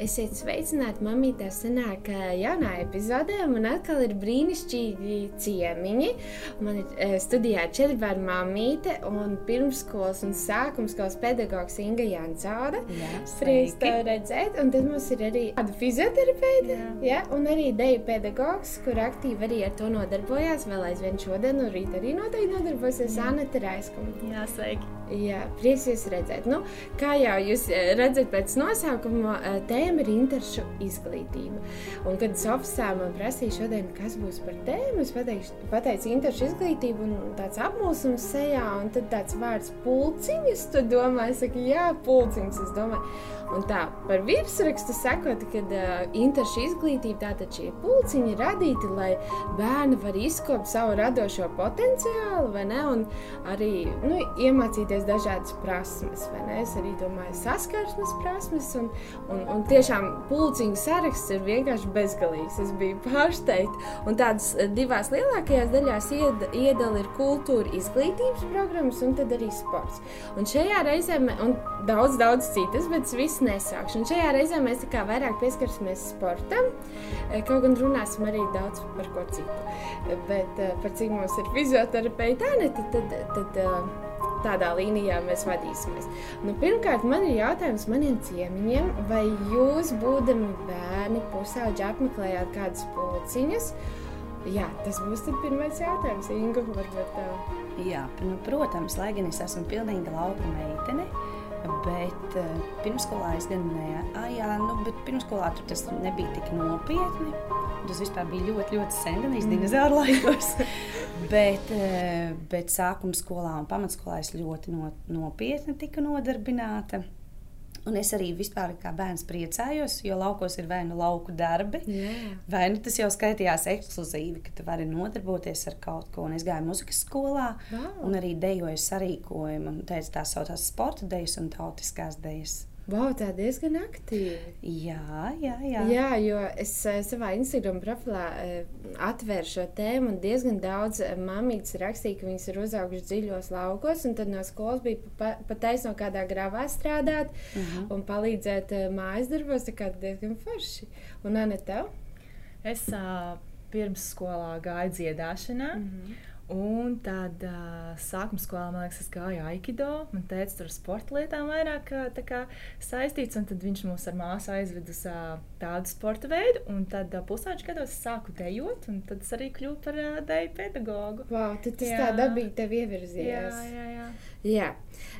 Esiet sveicināti, mamītē, senāk jaunā epizodē. Man atkal ir brīnišķīgi ciemiņi. Man ir studijā četri bērnu mamīte un pirmskolas un sākumskolas pedagogs Inga Jansauda. Prieks tev redzēt. Un tad mums ir arī tāda fizioterapeite, jā. Jā, un arī deju pedagogs, kur aktīvi arī ar to nodarbojās. Vēl aizvien šodien, no rīta arī noteikti nodarbosies Anita Raiskuma. Jā, sveiki! Jā, prieks jūs redzēt. Nu, kā jau jūs redzat pēc nosaukuma, tēma ir interešu izglītība. Un, kad oficiāli man prasīja šodien, kas būs par tēmu, es pateikšu, pateicu interešu izglītību un tāds apmulsums sejā, un tad tāds vārds pulciņas, tu domā, es saku, jā, pulciņas, es domāju. Un tā par virsrakstu sakot, ka uh, interešu izglītība tātad šie pulciņi radīti, lai bērni var izkopt savu radošo potenciālu, vai ne, un arī nu, iemācīties dažādas prasmes, vai ne, es arī domāju saskarsmes prasmes, un, un, un tiešām pulciņu saraksts ir vienkārši bezgalīgs, es biju pārsteigta, un tādas divās lielākajās daļās ied, iedala ir kultūra izglītības programmas, un tad arī sports. Un šajā reizē, un daudz, daudz citas, bet viss nesākšu. Un šajā reizē mēs vairāk pieskarsimies sportam. Kaut gan runāsim arī daudz par ko citu. Bet par cik mums ir fizioterapeita, tad, tad, tad tādā līnijā mēs vadīsimies. Nu, pirmkārt, man ir jautājums maniem ciemiņiem, vai jūs, būdami bērni, pusauģi, apmeklējāt kādas pulciņas? Jā, tas būs pirmais jautājums, Inga. Varbūt, tā. Jā, nu, protams, lai gan es esmu pilnīga lauka meitene. Bet uh, pirmskolā es gan ne, jā, nu, bet pirmskolā tur tas nebija tik nopietni. Tas vispār bija ļoti, ļoti sen, gan īstenībā mm. dinozauru laikos. bet, uh, bet sākuma skolā un pamatskolā es ļoti no, nopietni tika nodarbināta. Un es arī vispār kā bērns priecājos, jo laukos ir vai nu lauku darbi, yeah. vai nu tas jau skaitījās ekskluzīvi, ka tu vari nodarboties ar kaut ko. Un es gāju muzikas skolā wow. un arī dejoju sarīkojumu, teicu, tās saucās sporta dejas un tautiskās dejas. Wow, tā diezgan aktīvi. Jā, jā, jā. jā jo es uh, savā Instagram profilā uh, atvēru šo tēmu, un diezgan daudz uh, mamītes rakstīja, ka viņas ir uzaugušas dziļos laukos, un tad no skolas bija pat pa taisno kādā gravā strādāt uh mhm. -huh. un palīdzēt mājas darbos. Tā kā diezgan forši. Un Anna, tev? Es uh, pirms skolā gāju dziedāšanā. Uh mhm. -huh. Un tad uh, sākuma skolā man liekas, es gāju aikido. Man teica, tur ar sporta lietām vairāk kā, saistīts. Un tad viņš mūs ar māsu aizveda uz uh, tādu sporta veidu. Un tad uh, pusauģi gados es sāku dejot, un tad es arī kļuvu par uh, deju pedagogu. Wow, tad tas jā. tā dabīgi tev ievirzījies. Jā, jā, jā. jā.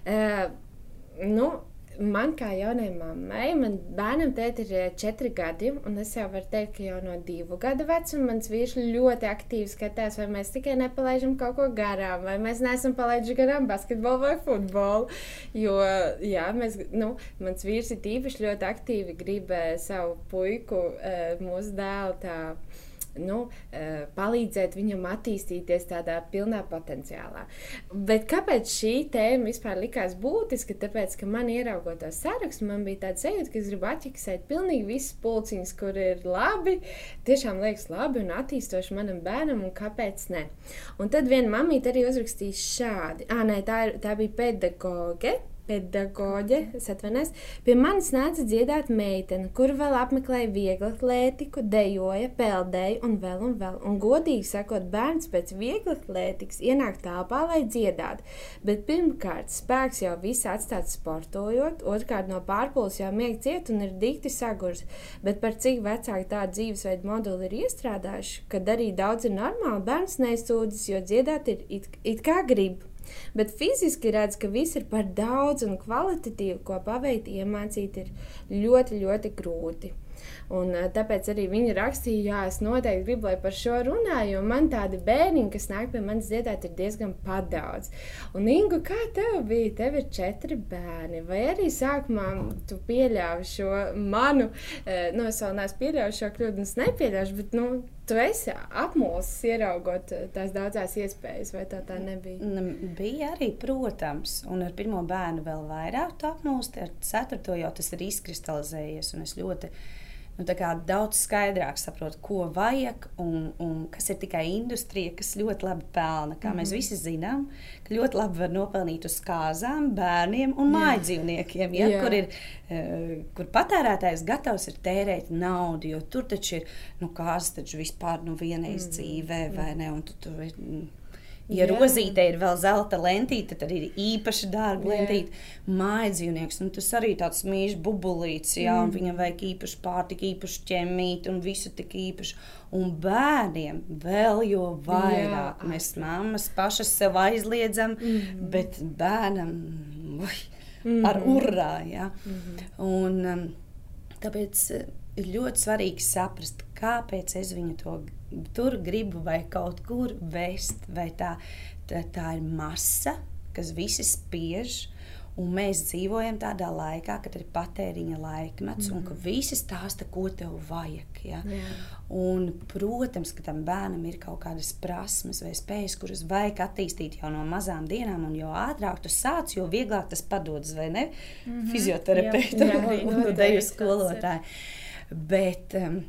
Uh, nu, man kā jaunai mammai, man bērnam tēti ir eh, četri gadi, un es jau varu teikt, ka jau no divu gadu vecuma mans vīrs ļoti aktīvi skatās, vai mēs tikai nepalaidām kaut ko garām, vai mēs neesam palaiduši garām basketbolu vai futbolu. Jo, jā, mēs, nu, mans vīrs ir īpaši ļoti aktīvi grib eh, savu puiku, eh, mūsu dēlu tā nu, eh, palīdzēt viņam attīstīties tādā pilnā potenciālā. Bet kāpēc šī tēma vispār likās būtiska? Tāpēc, ka man ieraugot to sarakstu, man bija tāds sajūta, ka es gribu atķiksēt pilnīgi visas pulciņas, kur ir labi, tiešām liekas labi un attīstoši manam bērnam, un kāpēc ne. Un tad viena mamīte arī uzrakstīja šādi. Ah, nē, tā, ir, tā bija pedagoge pedagoģe, atvainojos, pie manis nāca dziedāt meitene, kur vēl apmeklēja vieglu atlētiku, dejoja, peldēja un vēl un vēl. Un godīgi sakot, bērns pēc viegla atlētikas ienāk tālpā, lai dziedātu. Bet pirmkārt, spēks jau viss atstāts sportojot, otrkārt no pārpūles jau miega ciet un ir dikti sagurs. Bet par cik vecāki tādu dzīvesveidu moduli ir iestrādājuši, kad arī daudz ir normāli, bērns nesūdzas, jo dziedāt ir it, it kā grib. Bet fiziski redz, ka viss ir par daudz un kvalitatīvi, ko paveikt, iemācīt ir ļoti, ļoti grūti. Un, tāpēc arī viņi rakstīja, jā, es noteikti gribu, lai par šo runā, jo man tādi bērni, kas nāk pie manis dziedāt, ir diezgan padaudz. Un, Ingu, kā tev bija? Tev ir četri bērni. Vai arī sākumā tu pieļāvi šo manu, nu, es vēl neesmu pieļāvis šo kļūdu, un es nepieļaušu, bet, nu, Tu esi apmulsis, ieraugot tās daudzas iespējas, vai tā, tā nebija? Bija arī, protams, un ar pirmo bērnu vēl vairāk apmulst, ar ceturto jau tas ir izkristalizējies. Es ļoti nu, daudz skaidrāk saprot, ko vajag un, un kas ir tikai industrija, kas ļoti labi pelna. Kā mm -hmm. mēs mhm. visi zinām, ka ļoti labi var nopelnīt uz kāzām, bērniem un mājdzīvniekiem, ja, kur, ir, uh, kur patērētājs gatavs ir tērēt naudu, jo tur taču ir nu, kāzas taču vispār nu, vienreiz mm -hmm. dzīvē, vai ne? Un tu, tu, Ja Jā. rozīte ir vēl zelta lentīte, tad ir īpaši dārga lentīte. Mājas dzīvnieks, nu, tas arī tāds mīļš bubulīts, jā, mm. un viņam vajag īpašu pārtiku, īpašu ķemīti un visu tik īpašu. Un bērniem vēl jo vairāk. Jā. Mēs mammas pašas sev aizliedzam, mm. bet bērnam ui, mm. ar urā. Ja? Mm. Un, um, tāpēc uh, ir ļoti svarīgi saprast, kāpēc es viņu to tur gribu vai kaut kur vest, vai tā, tā, tā ir masa, kas visi spiež. Un mēs dzīvojam tādā laikā, kad ir patēriņa laikmets, mm un ka mhm. visi stāsta, ko tev vajag. Ja? Yeah. Un, protams, ka tam bērnam ir kaut kādas prasmes vai spējas, kuras vajag attīstīt jau no mazām dienām, un jo ātrāk tu sāc, jo vieglāk tas padodas, vai ne? Mm -hmm. Fizioterapeitam un deju skolotāju. Bet um,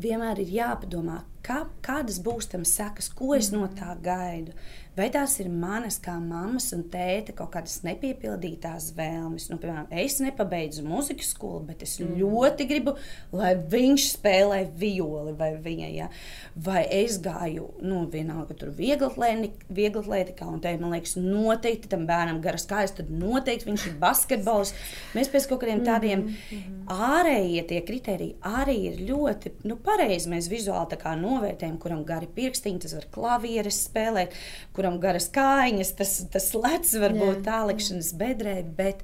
vienmēr ir jāpadomā, kā, kādas būs tam sekas, ko es no tā gaidu. Vai tās ir manas, kā mammas un tēta, kaut kādas nepiepildītās vēlmes? Nu, piemēram, es nepabeidzu muzikas skolu, bet es mm. ļoti gribu, lai viņš spēlē violi vai viņa. Ja? Vai es gāju, nu, vienalga, tur vieglatlētikā, un te, man liekas, noteikti tam bērnam garas kājas, tad noteikti viņš ir basketbols. Mēs pēc kaut kādiem tādiem mm -hmm. ārējie tie kriteriji arī ir ļoti, nu, pareizi mēs vizuāli novērtējam, kuram gari pirkstiņi, tas var klavieres spēlēt, kuram garas kājiņas, tas, tas lec var būt tālikšanas bedrē, bet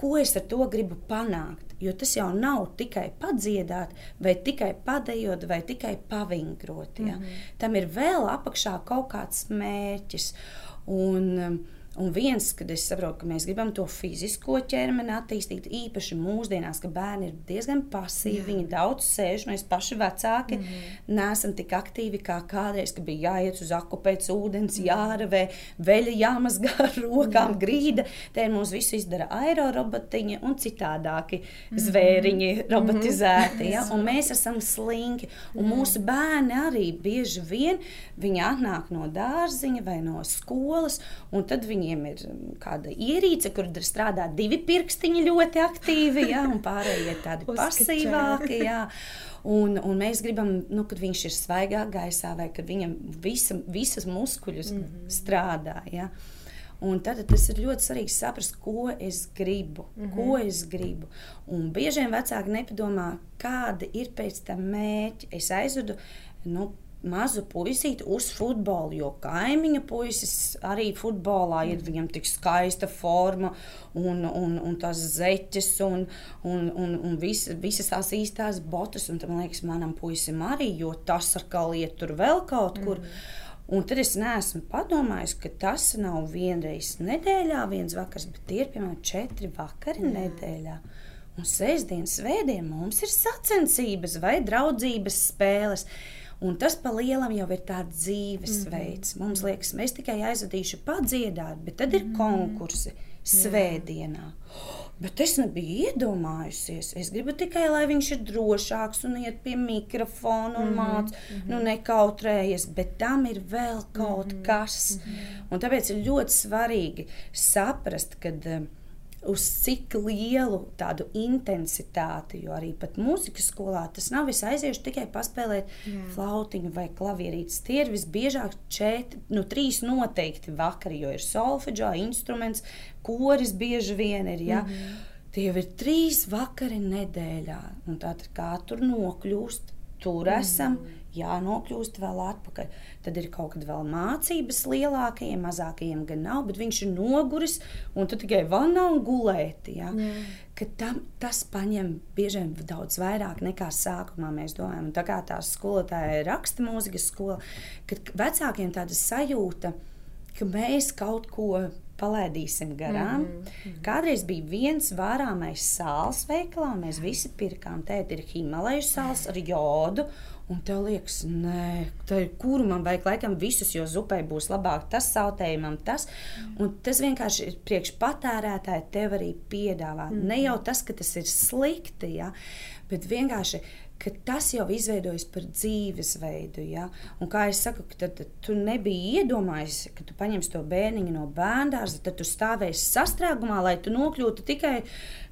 ko es ar to gribu panākt? Jo tas jau nav tikai padziedāt, vai tikai padējot, vai tikai pavingrot. Ja? Mm -hmm. Tam ir vēl apakšā kaut kāds mērķis. Un, um, Un viens, kad es saprotu, ka mēs gribam to fizisko ķermeni attīstīt, īpaši mūsdienās, ka bērni ir diezgan pasīvi, Jā. viņi daudz sēž, mēs paši vecāki mm -hmm. neesam tik aktīvi kā kādreiz, kad bija jāiet uz aku pēc ūdens, mm -hmm. jāravē, veļa jāmazgā ar rokām, Jā. grīda. Te mums visu izdara aerorobotiņi un citādāki mm -hmm. zvēriņi robotizēti. Ja? Un mēs esam slinki. Un mm -hmm. mūsu bērni arī bieži vien viņi atnāk no dārziņa vai no skolas, un tad viņi viņiem ir um, kāda ierīce, kur strādā divi pirkstiņi ļoti aktīvi, ja, un pārējie tādi pasīvāki. Ja. Un, un mēs gribam, nu, kad viņš ir svaigā gaisā, vai kad viņam visa, visas muskuļus mm -hmm. strādā. Ja. Un tad tas ir ļoti svarīgi saprast, ko es gribu. Mm -hmm. ko es gribu. Un bieži vien vecāki nepadomā, kāda ir pēc tam mērķa. Es aizvedu nu, mazu puisīti uz futbolu, jo kaimiņa puisis arī futbolā ir viņam tik skaista forma un, un, un tās zeķes un, un, un, un vis, visas tās īstās botas. Un tam liekas, manam puisim arī, jo tas ar kā liet tur vēl kaut kur. Mm. Un tad es neesmu padomājis, ka tas nav vienreiz nedēļā, viens vakars, bet tie ir piemēram četri vakari mm. nedēļā. Un sestdienas, svētdien mums ir sacensības vai draudzības spēles. Un tas pa lielam jau ir tāds dzīvesveids. Mm -hmm. Mums liekas, mēs tikai aizvadīšu padziedāt, bet tad ir mm -hmm. konkursi svētdienā. Bet es nebiju iedomājusies. Es gribu tikai, lai viņš ir drošāks un iet pie mikrofona un mm -hmm. mācās, nu, nekautrējies. Bet tam ir vēl kaut mm -hmm. kas. Mm -hmm. Un tāpēc ir ļoti svarīgi saprast, ka. Uh, uz cik lielu tādu intensitāti, jo arī mūzikas skolā tas nav viss aiziešu tikai paspēlēt Jā. flautiņu vai klavierītes. Tie ir visbiežāk četri, nu trīs noteikti vakari, jo ir solfeģā instruments, koris bieži vien ir. Ja? Mm -hmm. Tie jau ir trīs vakari nedēļā, un tātad kā tur nokļūst, tur esam. Mm -hmm jānokļūst vēl atpakaļ. Tad ir kaut kāda vēl mācības lielākajiem, mazākajiem gan nav, bet viņš ir noguris un tu tikai vanā un gulēti. Ja? Tam, tas paņem bieži daudz vairāk nekā sākumā mēs domājam. Un tā kā tā skolotāja raksta mūzikas skola, kad vecākiem tāda sajūta, ka mēs kaut ko palaidīsim garām. Mm -hmm. Kādreiz bija viens vārāmais sāls veikalā, un mēs visi pirkām. Tēt ir Himalajas sāls ar jodu. Un tev liekas, nē, kuru man vajag, laikam, visus, jo zupai būs labāk tas sautējumam, tas. Un tas vienkārši ir priekš patērētāji tev arī piedāvā. Mm. Ne jau tas, ka tas ir slikti, ja, bet vienkārši ka tas jau izveidojas par dzīvesveidu. Ja? Un kā jau saku, tad, tad tu nebiji iedomājies, ka tu paņemsi to bērniņu no bērnās, tad tu stāvēsi sastrēgumā, lai tu nokļūtu tikai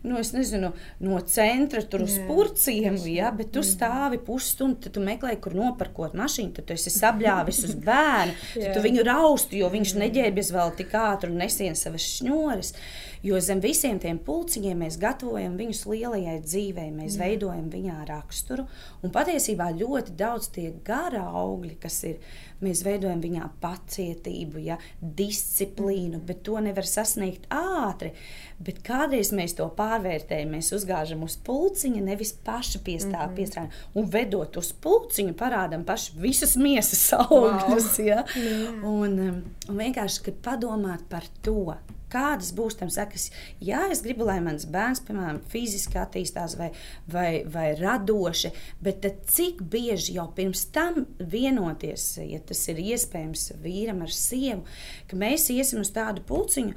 nu, nezinu, no centra tur uz purciem, ja? bet tu stāvi pusstundu, tad tu meklē, kur nopirkot mašīnu, tad tu esi sabļāvis uz bērnu, tad tu viņu raustu, jo viņš neģērbjas vēl tik ātri un nesien savas šņoras. Jo zem visiem tiem pulciņiem mēs gatavojam viņus lielajai dzīvei, mēs Jā. veidojam viņā raksturu. Un patiesībā ļoti daudz tie gara augļi, kas ir, mēs veidojam viņā pacietību, ja, disciplīnu, bet to nevar sasniegt ātri. Bet kādreiz mēs to pārvērtējam, mēs uzgāžam uz pulciņa, nevis paši piestāv, mm -hmm. piestrādājam. Un vedot uz pulciņu, parādām paši visas miesas augļus. Wow. Ja? Yeah. Un, um, un vienkārši, kad padomāt par to, kādas būs tam sekas. Jā, es gribu, lai mans bērns, piemēram, fiziski attīstās vai, vai, vai radoši, bet cik bieži jau pirms tam vienoties, ja tas ir iespējams vīram ar sievu, ka mēs iesim uz tādu pulciņu.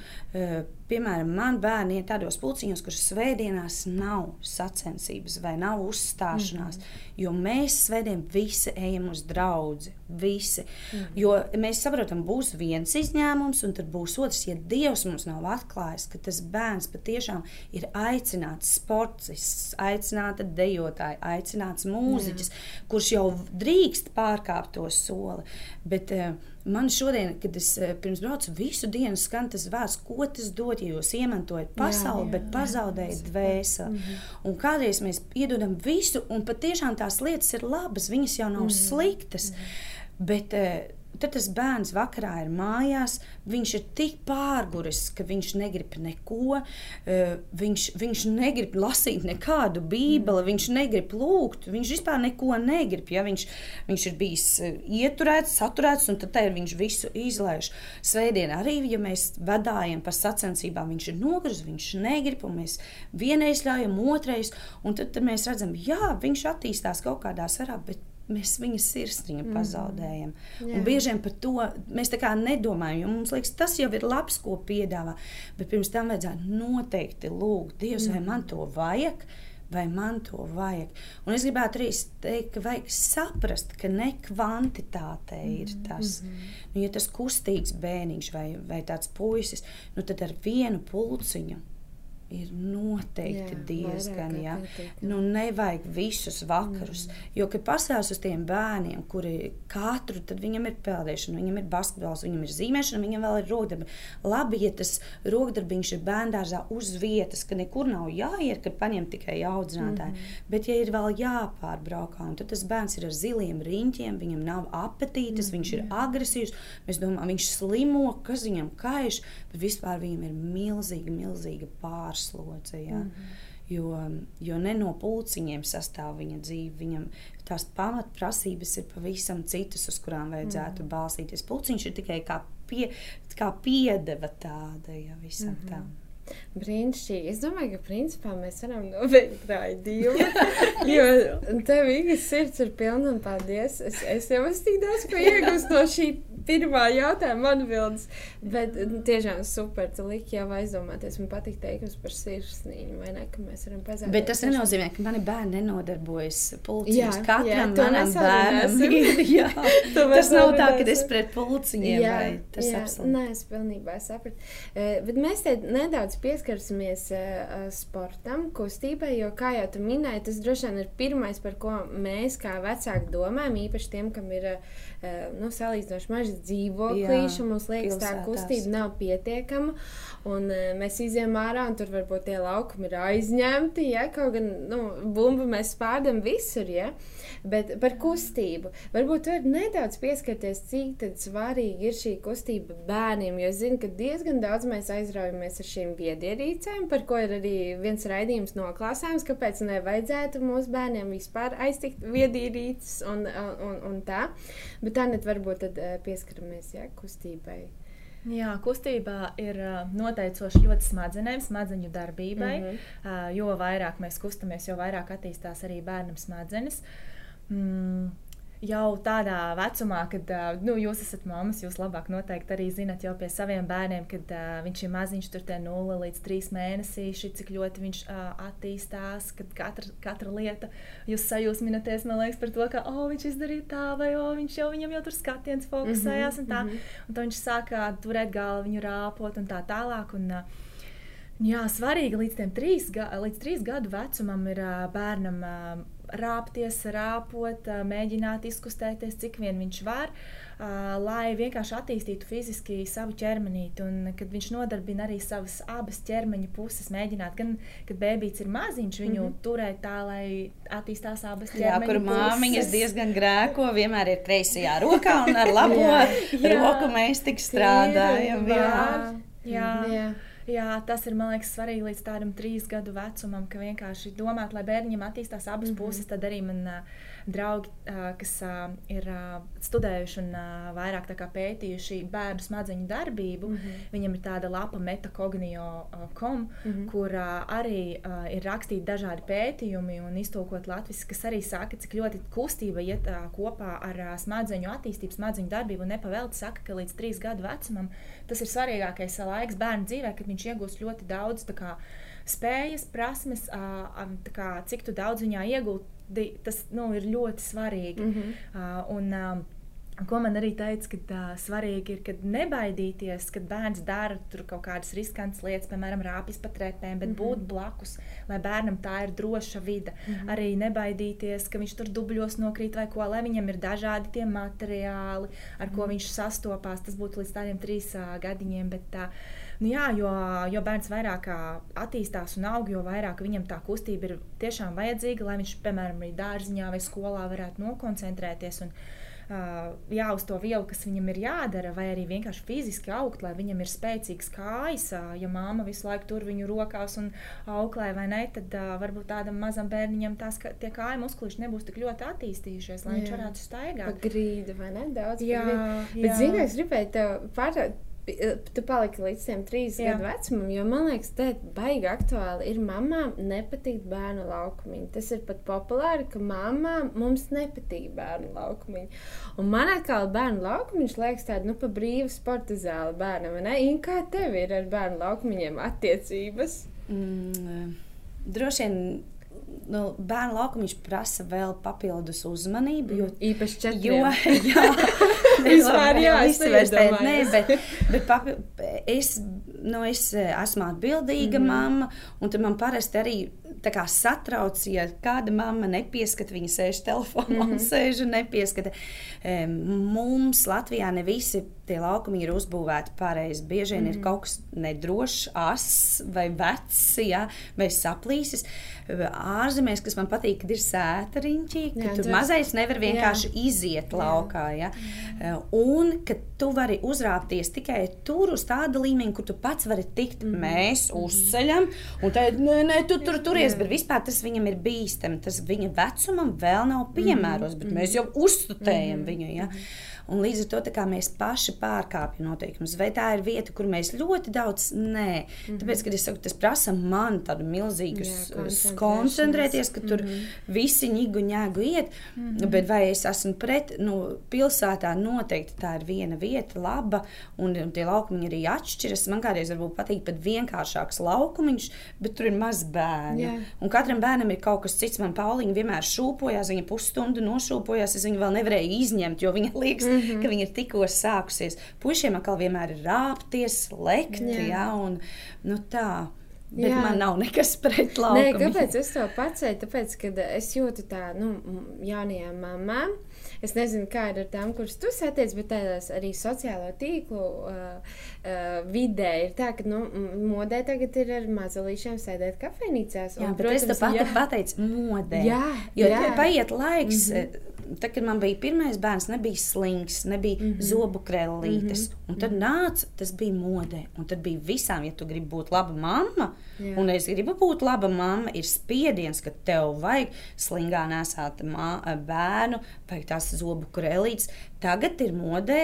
Piemēram, man bērni ir tādos pulciņos, kurš svētdienās nav sacensības vai nav uzstāšanās. Mm -hmm. Jo mēs svētdien visi ejam uz draugu. Visi. Mm -hmm. Jo mēs saprotam, būs viens izņēmums, un tad būs otrs. Ja Dievs mums nav atklājis, ka tas bērns patiešām ir aicināts sportists, aicināta dejotāja, aicināts mūziķis, mm. kurš jau drīkst pārkāpt to soli. Bet, uh, Man šodien, kad es eh, pirms braucu, visu dienu skan tas vārds, ko tas dod, ja jūs iemantojat pasauli, jā, jā, bet pazaudējat dvēseli. Mm -hmm. Un kādreiz mēs iedodam visu, un patiešām tās lietas ir labas, viņas jau nav mm -hmm. sliktas. Mm -hmm. Bet, uh, Tad tas bērns vakarā ir mājās, viņš ir tik pārguris, ka viņš negrib neko, uh, viņš, viņš negrib lasīt nekādu bībeli, viņš negrib lūgt, viņš vispār neko negrib. Ja? Viņš, viņš ir bijis uh, ieturēts, saturēts, un tad viņš visu izlaiž. Svētdien arī, ja mēs vadājam par sacensībām, viņš ir nogriezis, viņš negrib, un mēs vienreiz ļaujam, otrais, un tad, tad mēs redzam, jā, viņš attīstās kaut kādā sarā, bet mēs viņa sirsniņu mm. pazaudējam. Bieži vien par to mēs nedomājam. Mums liekas, tas jau ir labs, ko piedāvā. Bet pirms tam vajadzētu noteikti lūgt, Dievs, mm. vai man to vajag. Vai man to vajag? Un es gribētu arī teikt, ka vajag saprast, ka ne kvantitāte ir mm, tas. Mm -hmm. nu, ja tas kustīgs bērniņš vai, vai tāds puisis, nu, tad ar vienu pulciņu ir noteikti jā, diezgan. Jā. Nu, nevajag visus vakarus. Mm. Jo, kad pastāv uz tiem bērniem, kuri katru, viņam ir peldēšana, viņam ir basketbols, viņam ir zīmēšana, viņam vēl ir rokdarbi. Labi, ja tas rokdarbiņš ir bērngārzā uz vietas, ka nekur nav jāiet, kad paņem tikai audzinātāji. Mm. Bet, ja ir vēl jāpārbraukā, tad tas bērns ir ar ziliem riņķiem, viņam nav apetītes, mm. viņš ir agresīvs, mēs domājam, viņš slimo, kas viņam kaiš, bet vispār viņam ir milzīga, milzīga pārstāvja pārslodze. Ja? Mm -hmm. Jo, jo ne no pulciņiem sastāv viņa dzīve. Viņam tās pamatprasības ir pavisam citas, uz kurām vajadzētu mm -hmm. balstīties. Pulciņš ir tikai kā, pie, kā piedeva tāda ja, visam mm -hmm. tam. Brīnišķīgi. Es domāju, ka principā mēs varam noveikt raidījumu. jo tev īstenībā sirds ir pilna un paldies. Es, es jau esmu tik daudz ko iegūst no šī pirmā jautājuma atbildes. Bet tiešām super. Tu liki jau aizdomāties. Man patīk teikums par sirsniņu, vai ne? Ka mēs varam pazudīt. Bet tas nenozīmē, ka mani bērni nenodarbojas pulciņos. Katram jā, manam bērnam ir. Jā, tas nav tā, ka es pret pulciņiem jā, vai tas jā, absolūti. Nē, es pilnībā sapratu. Uh, bet mēs te nedaudz pieskarsimies uh, sportam, kustībai, jo, kā jau tu minēji, tas droši vien ir pirmais, par ko mēs kā vecāki domājam, īpaši tiem, kam ir uh, nu, salīdzinoši maži dzīvoklīši. Mums liekas, tā kustība nav pietiekama. Un, uh, mēs izējām ārā, un tur varbūt tie laukumi ir aizņemti. Ja? Kaut gan nu, bumbu mēs spērdam visur. Ja? Bet par kustību. Varbūt var nedaudz pieskarties, cik svarīgi ir šī kustība bērniem. Jo es zinu, ka diezgan daudz mēs aizraujamies ar šīm viedierīcēm, par ko ir arī viens raidījums noklāsājums, kāpēc nevajadzētu mūsu bērniem vispār aiztikt viedierīces un, un, un tā. Bet tā net varbūt tad eh, pieskaramies ja, kustībai. Jā, kustība ir noteicoša ļoti smadzenēm, smadzeņu darbībai. Mm -hmm. Jo vairāk mēs kustamies, jo vairāk attīstās arī bērnam smadzenes. Mm, jau tādā vecumā, kad nu, jūs esat mammas, jūs labāk noteikti arī zinat jau pie saviem bērniem, kad uh, viņš ir maziņš, tur tie 0 līdz 3 mēnesīši, cik ļoti viņš uh, attīstās, kad katra, katra lieta jūs sajūsminaties, man liekas, par to, ka, oh, viņš izdarīja tā, vai oh, viņš jau viņam jau tur skatiens fokusējās mm -hmm, un tā. Mm -hmm. Un tad viņš sāka turēt galvu, viņu rāpot un tā tālāk. Un, uh, Jā, svarīgi līdz tam trīs, līdz trīs gadu vecumam ir bērnam rāpties, rāpot, mēģināt izkustēties, cik vien viņš var, lai vienkārši attīstītu fiziski savu ķermenīti. Un kad viņš nodarbina arī savas abas ķermeņa puses, mēģināt, gan kad bērns ir maziņš, viņu mm -hmm. turēt tā, lai attīstās abas ķermeņa puses. Jā, kur māmiņas diezgan grēko, vienmēr ir kreisajā rokā un ar labo jā, jā. roku mēs tik strādājam. Jā, jā. jā. jā. Jā, tas ir liekas, svarīgi līdz tādam trīs gadu vecumam, ka vienkārši domāt, lai bērniņam attīstās abas mm -hmm. puses. Tad arī man uh, draugi, uh, kas uh, ir uh, studējuši un uh, vairāk pētījuši bērnu smadzeņu darbību, mm -hmm. viņam ir tāda lapa metakognio.com, uh, mm -hmm. kur uh, arī uh, ir rakstīti dažādi pētījumi un iztulkot latviešu, kas arī saka, cik ļoti kustība iet uh, kopā ar uh, smadzeņu attīstību, smadzeņu darbību. Nepavēlti saka, ka līdz trīs gadu vecumam tas ir svarīgākais laiks bērnu dzīvē, kad viņš iegūst ļoti daudz kā, spējas, prasmes, kā, cik daudz viņā iegūti. Tas nu, ir ļoti svarīgi. Mm -hmm. un, Ko man arī teica, ka uh, svarīgi ir, kad nebaidīties, kad bērns dara kaut kādas riskantas lietas, piemēram, rāpjas pa trepēm, bet mm -hmm. būt blakus, lai bērnam tā ir droša vide. Mm -hmm. Arī nebaidīties, ka viņš tur dubļos nokrīt vai ko, lai viņam ir dažādi tie materiāli, ar ko mm -hmm. viņš sastopās. Tas būtu līdz tādiem trīs uh, gadiņiem. Bet, uh, Nu, jā, jo, jo bērns vairāk attīstās un aug, jo vairāk viņam tā kustība ir tiešām vajadzīga, lai viņš, piemēram, arī dārziņā vai skolā varētu nokoncentrēties. Un, jā, uz to vielu, kas viņam ir jādara, vai arī vienkārši fiziski augt, lai viņam ir spēcīgs kājas. Ja māma visu laiku tur viņu rokās un auklē, vai ne, tad varbūt tādam mazam bērniņam tās ka, kāju muskuļi nebūs tik ļoti attīstījušies, lai jā. viņš varētu staigāt. Pa grīdu vai ne? Daudz jā, jā. Bet, zini, es gribēju tev Eh, tu paliki līdz tam trīs Jā. gadu vecumam, jo man liekas, ir baigi aktuāli. Ir mamām nepatīk bērnu laukumiņi. Tas ir pat populāri, ka mamām mums nepatīk bērnu laukumiņi. Un man atkal bērnu laukumiņš liekas tāds, nu, pa brīvu sporta zāli bērnam. Kā tev ir ar bērnu laukumiņiem attiecības? Mm, droši vien nu, bērnu laukumiņš prasa vēl papildus uzmanību. Jo, mm, īpaši četriem. Jo, jā, vispār, jā, es nevaru nē, bet, bet papi, es, nu, es eh, esmu atbildīga mm -hmm. mamma, un man parasti arī kā, satrauc, ja kāda mamma nepieskata, viņa sēž telefonā, mm -hmm. sēž un nepieskata. Mums Latvijā ne visi tie laukumi ir uzbūvēti pareizi. Bieži vien mm -hmm. ir mhm. kaut kas nedrošs, ass vai vecs, ja, vai saplīsis. Ārzemēs, kas man patīk, kad ir sēta riņķī, ka jā, tur mazais nevar vienkārši jā. iziet laukā. Ja. Mm. Un ka tu vari uzrāpties tikai tur uz tāda līmeņa, kur tu pats vari tikt. Mm. Mēs mm. uzceļam, un tad, nē, nē, tu tur turies, bet vispār tas viņam ir bīstami. Tas viņa vecumam vēl nav piemērots, bet mēs jau uzstutējam viņu. Ja. Un līdz ar to mēs paši pārkāpjam noteikumus. Vai tā ir vieta, kur mēs ļoti daudz nē, mm -hmm. tāpēc, kad es saku, tas prasa man tādu milzīgu koncentrēties, ka tur mm -hmm. visi ņigu ņēgu iet, mm -hmm. bet vai es esmu pret, nu, pilsētā noteikti tā ir viena vieta, laba, un, un tie laukumi arī atšķiras. Man kādreiz varbūt patīk pat vienkāršāks laukumiņš, bet tur ir maz bērnu. Yeah. Un katram bērnam ir kaut kas cits. Man Pauliņa vienmēr šūpojās, viņa pusstundu nošūpojās, es viņu vēl nevarēju izņemt, jo viņa liekas, mm -hmm. ka viņa ir tikko sākusies. Puisiem atkal vienmēr ir rāpties, lekt, jā. Jā, un nu, tā. Bet Jā. man nav nekas pret laukumu. Nē, kāpēc es to pacēlu? Tāpēc, ka es jūtu tā, nu, jaunajām mamām. Es nezinu, kā ir ar tām, kuras tu satiec, bet tādās arī sociālo tīklu uh, uh, vidē ir tā, ka nu, modē tagad ir ar mazulīšiem sēdēt kafejnīcās. Jā, un, protams, es to pati pateicu modē. Jā, jo jā. paiet laiks. Mm -hmm tad, kad man bija pirmais bērns, nebija slings, nebija mm -hmm. zobu krellītes. Mm -hmm. Un tad nāca, tas bija modē. Un tad bija visām, ja tu gribi būt laba mamma, Jā. un es gribu būt laba mamma, ir spiediens, ka tev vajag slingā nesāt bērnu, vajag tās zobu krellītes. Tagad ir modē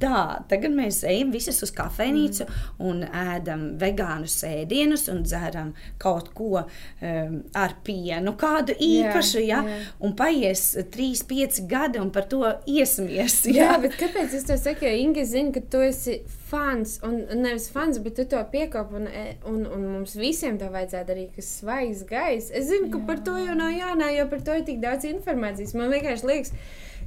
tā, tagad mēs ejam visas uz kafejnīcu mm. un ēdam vegānus ēdienus un dzeram kaut ko um, ar pienu, kādu īpašu, jā, ja? jā. un paies 3, 5 gadi un par to iesmies. Jā, jā bet kāpēc es to saku? Jo Inga zina, ka tu esi fans, un nevis fans, bet tu to piekāp, un, e, un, un mums visiem to vajadzētu darīt, kas svaigs gaiss. Es zinu, ka jā. par to jau nav jānāk, jo par to ir tik daudz informācijas. Man vienkārši liekas,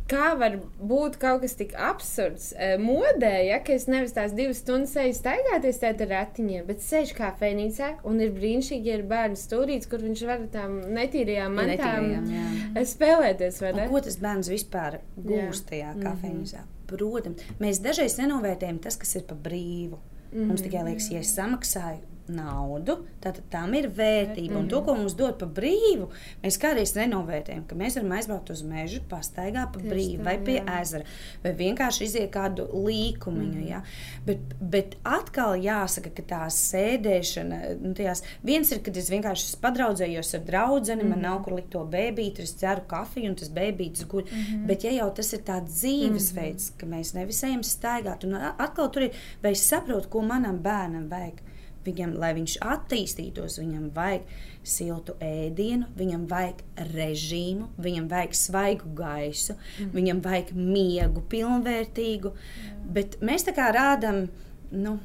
kā var būt kaut kas tik absurds uh, modē, ja es nevis tās divas stundas eju staigāties tādā ratiņā, bet sēž kafejnīcā un ir brīnišķīgi, ja ir bērnu stūrīts, kur viņš var tām netīrajām mantām netīrajām, spēlēties. Ko tas bērns vispār gūst tajā mhm. kafejnīcā? Mm -hmm. Protams, mēs dažreiz nenovērtējam tas, kas ir pa brīvu. Mm -hmm. Mums tikai liekas, ja es samaksāju naudu, tad tam ir vērtība. Un to, ko mums dod par brīvu, mēs kādreiz nenovērtējam, ka mēs varam aizbraukt uz mežu, pastaigāt pa brīvu, vai pie jā. ezera, vai vienkārši iziet kādu līkumiņu. Mm. Ja? Bet, bet atkal jāsaka, ka tā sēdēšana, nu, tajās, viens ir, kad es vienkārši padraudzējos ar draugu, mm. man nav kur likt to bēbīti, es dzeru kafiju un tas bēbītis guļ. Mm -hmm. Bet ja jau tas ir tāds dzīvesveids, mm -hmm. ka mēs nevis ejam staigāt, un atkal tur ir, vai es saprotu, ko manam bērnam vajag. Viņam, lai viņš attīstītos, viņam vajag siltu ēdienu, viņam vajag režīmu, viņam vajag svaigu gaisu, mm. viņam vajag miegu, pilnvērtīgu. Mm. Bet mēs tā kā rādām, nu,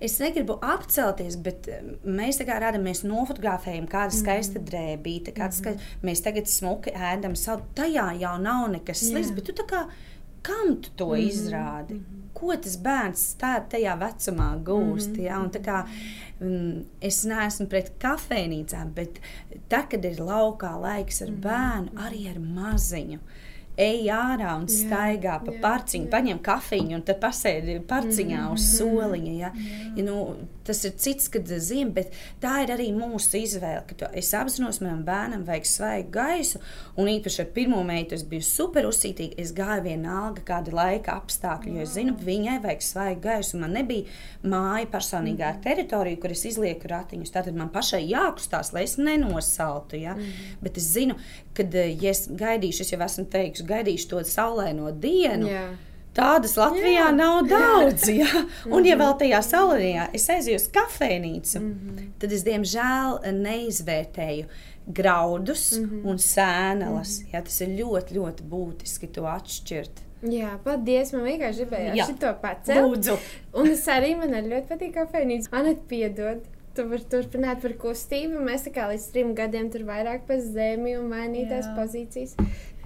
es negribu apcelties, bet eh, mēs tā kā rādām, mēs nofotografējam kādu mm. skaistu drēbīti, kāds mm. skaists, mēs tagad smuki ēdam savu. Tajā jau nav nekas slikts, bet tu tā kā, kam tu to mm. izrādi? Mm ko tas bērns tajā vecumā gūst. Mm -hmm. ja? Un, kā, mm, es neesmu pret kafejnīcām, bet tad, kad ir laukā laiks ar mhm. bērnu, arī ar maziņu. Uh, ej ārā un staigā jā, pa jā, parciņu, jā. paņem kafiju un tad pasēdi parciņā mm, uz soliņa. Ja? Ja, nu, tas ir cits, kad zina, bet tā ir arī mūsu izvēle. Tu, es apzinos, manam bērnam vajag svaigu gaisu, un īpaši ar pirmo meitu es biju super uzcītīga. Es gāju vienalga, kāda laika apstākļi, jo es zinu, viņai vajag svaigu gaisu. Man nebija māja personīgā mm. teritorija, kur es izlieku ratiņus. Tātad man pašai jākustās, lai es nenosaltu. Ja? Mm. Bet es zinu, kad ja es gaidīšu, es jau esmu teikusi, gaidīšu to saulaino dienu. Jā. Tādas Latvijā jā, nav daudz. Jā. Jā. Un, ja vēl tajā saulē es aizēju uz kafejnīcu, mm -hmm. tad es diemžēl neizvērtēju graudus mm -hmm. un sēnelas. Mm -hmm. jā, tas ir ļoti, ļoti būtiski to atšķirt. Jā, paldies. Man vienkārši gribējās to pacelt. Lūdzu. Un es arī man arī ļoti patīk kafejnīca. Man ir piedod tu vari turpināt par kustību. Mēs tā kā līdz trim gadiem tur vairāk pa zemi un mainītās Jā. pozīcijas.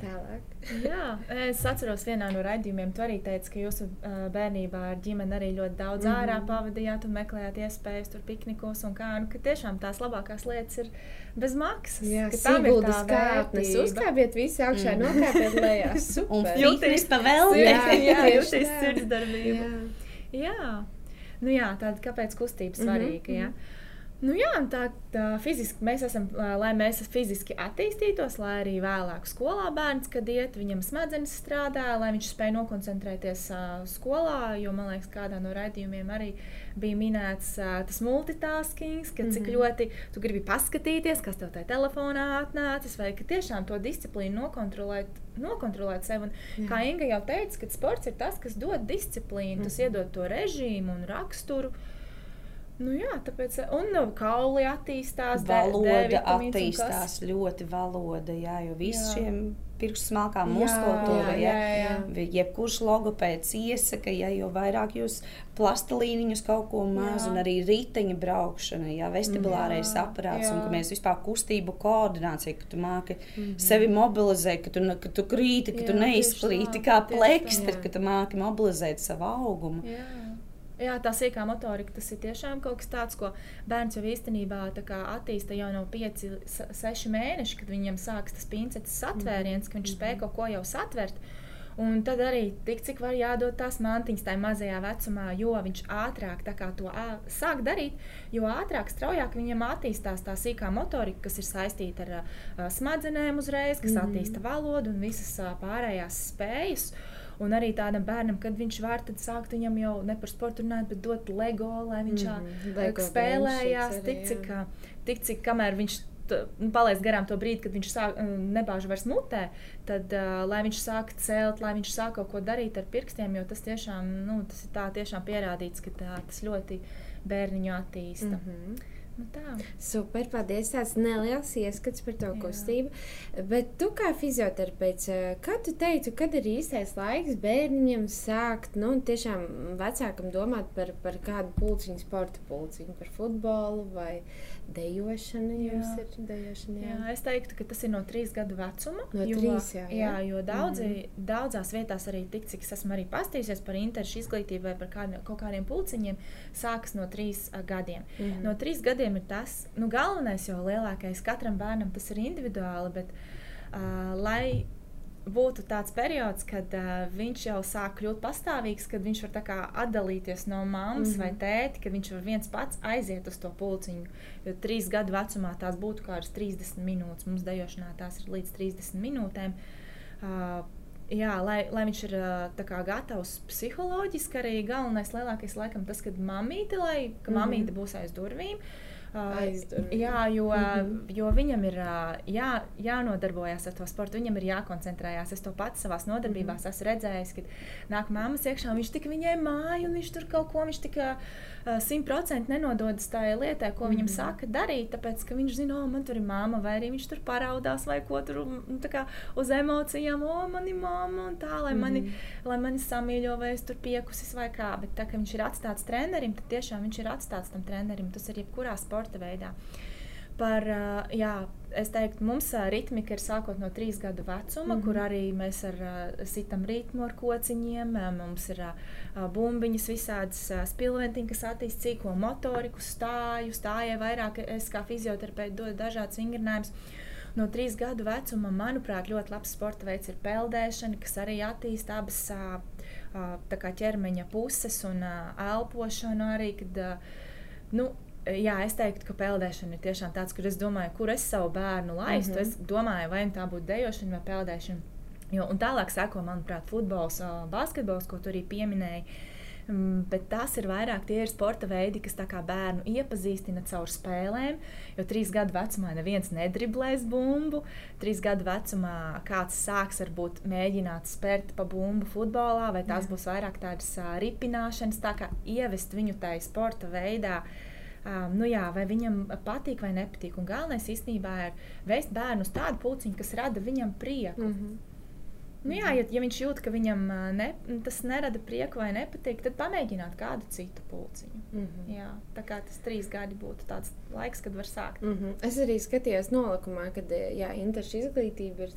Tālāk. Jā, es atceros, vienā no raidījumiem tu arī teici, ka jūsu bērnībā ar ģimeni arī ļoti daudz mm -hmm. ārā pavadījāt un meklējāt iespējas tur piknikos un kā. Nu, ka tiešām tās labākās lietas ir bez maksas. Jā, sīguldas kāpnes, uzkāpiet visi augšā, mm. nokāpiet lejā. Un jūties pa vēl. Jā, jā, jūties sirdsdarbību. Jā. jā. Nu jā, tāda kāpēc kustība mhm, svarīga. Mm -hmm. Jā. Nu jā, tā, tā fiziski mēs esam, lai mēs fiziski attīstītos, lai arī vēlāk skolā bērns, kad iet, viņam smadzenes strādā, lai viņš spēj nokoncentrēties uh, skolā. Jo man liekas, kādā no raidījumiem arī bija minēts uh, tas multitasking, ka cik mm -hmm. ļoti tu gribi paskatīties, kas tev tajā telefonā atnācis, vai ka tiešām to disciplīnu nokontrolēt. Nokontrolēt sevi. Un, kā Inga jau teica, sports ir tas, kas dod disciplīnu, mm -hmm. tas mhm. iedod to režīmu un raksturu. Uh, Nu jā, tāpēc un nu, kauli attīstās, valoda attīstās ļoti valoda, jā, jo visi šiem pirkstu smalkām muskulatūra, ja, ja, jebkurš logopēds iesaka, ja jo vairāk jūs plastilīniņus kaut ko maz, jā. un arī riteņa braukšana, ja, vestibulārais jā, aparāts, jā. un ka mēs vispār kustību koordināciju, ka tu māki mm -hmm. sevi mobilizēt, ka tu, ka tu krīti, ka jā, tu neizplīti kā plekstri, ka tu māki mobilizēt savu augumu. Jā. Jā, tā sīkā motorika tas ir tiešām kaut kas tāds, ko bērns jau īstenībā attīsta jau no 5, 6 mēneši, kad viņam sākas tas pincetes satvēriens, ka viņš spēj kaut ko jau satvert. Un tad arī tik cik var jādod tās mantiņas tajā mazajā vecumā, jo viņš ātrāk to sāk darīt, jo ātrāk, straujāk viņam attīstās tā sīkā motorika, kas ir saistīta ar a, smadzenēm uzreiz, kas mm attīsta valodu un visas a, pārējās spējas. Uh, Un arī tādam bērnam, kad viņš var sākt viņam jau ne par sportu runāt, bet dot LEGO, lai viņš mm -hmm. spēlējās tik cik, tik, cik kamēr viņš nu, palaist garām to brīdi, kad viņš sāk, nebāž vairs mutē, tad uh, lai viņš sāk celt, lai viņš sāk kaut ko darīt ar pirkstiem, jo tas tiešām nu, tas ir tā, tiešām pierādīts, ka tā, tas ļoti bērniņu attīsta. Mm -hmm. Nu tā. Super, paldies. Tas neliels ieskats par to Jā. kustību. Bet tu kā fizioterapeits, kā tu teici, kad ir īstais laiks bērniem sākt, nu, tiešām vecākam domāt par, par kādu pulciņu, sporta pulciņu, par futbolu vai dejošanu? Jums jā. ir dejošana. Jā. jā, es teiktu, ka tas ir no trīs gadu vecuma. No jo, trīs, jā, jā. jā jo daudzi, mm daudzās vietās arī tik, cik es esmu arī pastījusies par interešu izglītību vai par kādu, kaut kādiem pulciņiem, sākas no trīs uh, gadiem. Mm. No trīs gadiem ir tas, nu, galvenais, jo lielākais katram bērnam tas ir individuāli, bet uh, lai būtu tāds periods, kad uh, viņš jau sāk kļūt pastāvīgs, kad viņš var kā, atdalīties no mammas mm -hmm. vai tēta, kad viņš var viens pats aiziet uz to pulciņu. Jo trīs gadu vecumā tās būtu kādas 30 minūtes, mums dejošanā tās ir līdz 30 minūtēm. Uh, Jā, lai, lai viņš ir kā, gatavs psiholoģiski, arī galvenais, lielākais, laikam, tas, ka mamīte, lai, ka mm -hmm. mamīte būs aiz durvīm. Uh, aizdurvīm. Jā, jo, mm -hmm. jo viņam ir jā, jānodarbojas ar to sportu, viņam ir jākoncentrējas. Es to pats savā nodarbībās mm -hmm. esmu redzējis, kad nāk mammas iekšā, viņš tik viņai māju, un viņš tur kaut ko, viņš tikai simtprocentīgi nenododas tai lietai, ko mm viņam saka darīt, tāpēc, ka viņš zina, o, man tur ir māma, vai arī viņš tur paraudās, vai ko tur nu, kā, uz emocijām, o, man ir māma, un tā, lai, mm -hmm. mani, mhm. lai mani samīļo, vai es tur piekusis vai kā. Bet tā, ka viņš ir atstāts trenerim, tad tiešām viņš ir atstāts tam trenerim. Tas ir jebkurā sporta veidā. Par, jā, es teiktu, mums ritmika ir sākot no trīs gadu vecuma, mm -hmm. kur arī mēs ar, sitam ritmu ar kociņiem. Mums ir bumbiņas, visādas spilventiņas, kas attīstīja cīko motoriku, stāju, stājai vairāk. Es kā fizioterapeits dodu dažādas vingrinājumus. No trīs gadu vecuma, manuprāt, ļoti labs sporta veids ir peldēšana, kas arī attīstīja abas ķermeņa puses un elpošanu arī. Kad, nu, Jā, es teiktu, ka peldēšana ir tiešām tāds, kur es domāju, kur es savu bērnu laistu. Mm -hmm. Es domāju, vai tā būtu dejošana vai peldēšana. Jo, un tālāk seko, manuprāt, futbols, basketbols, ko tu arī pieminēji. Um, bet tas ir vairāk tie ir sporta veidi, kas bērnu iepazīstina caur spēlēm. Jo trīs gadu vecumā neviens nedriblēs bumbu. Trīs gadu vecumā kāds sāks varbūt mēģināt spērt pa bumbu futbolā, vai tās Jā. būs vairāk tādas ripināšanas, tā kā ievest viņu tajā sporta veidā. Uh, Um, nu jā, vai viņam patīk vai nepatīk. Un galvenais īstenībā ir vest bērnu uz tādu puciņu, kas rada viņam prieku. Mm -hmm. Nu, jā, ja, ja viņš jūt, ka viņam ne, tas nerada prieku vai nepatīk, tad pamēģināt kādu citu pulciņu. Mm -hmm. jā, tā kā tas trīs gadi būtu tāds laiks, kad var sākt. Mm -hmm. Es arī skatījos nolikumā, ka interešu izglītība ir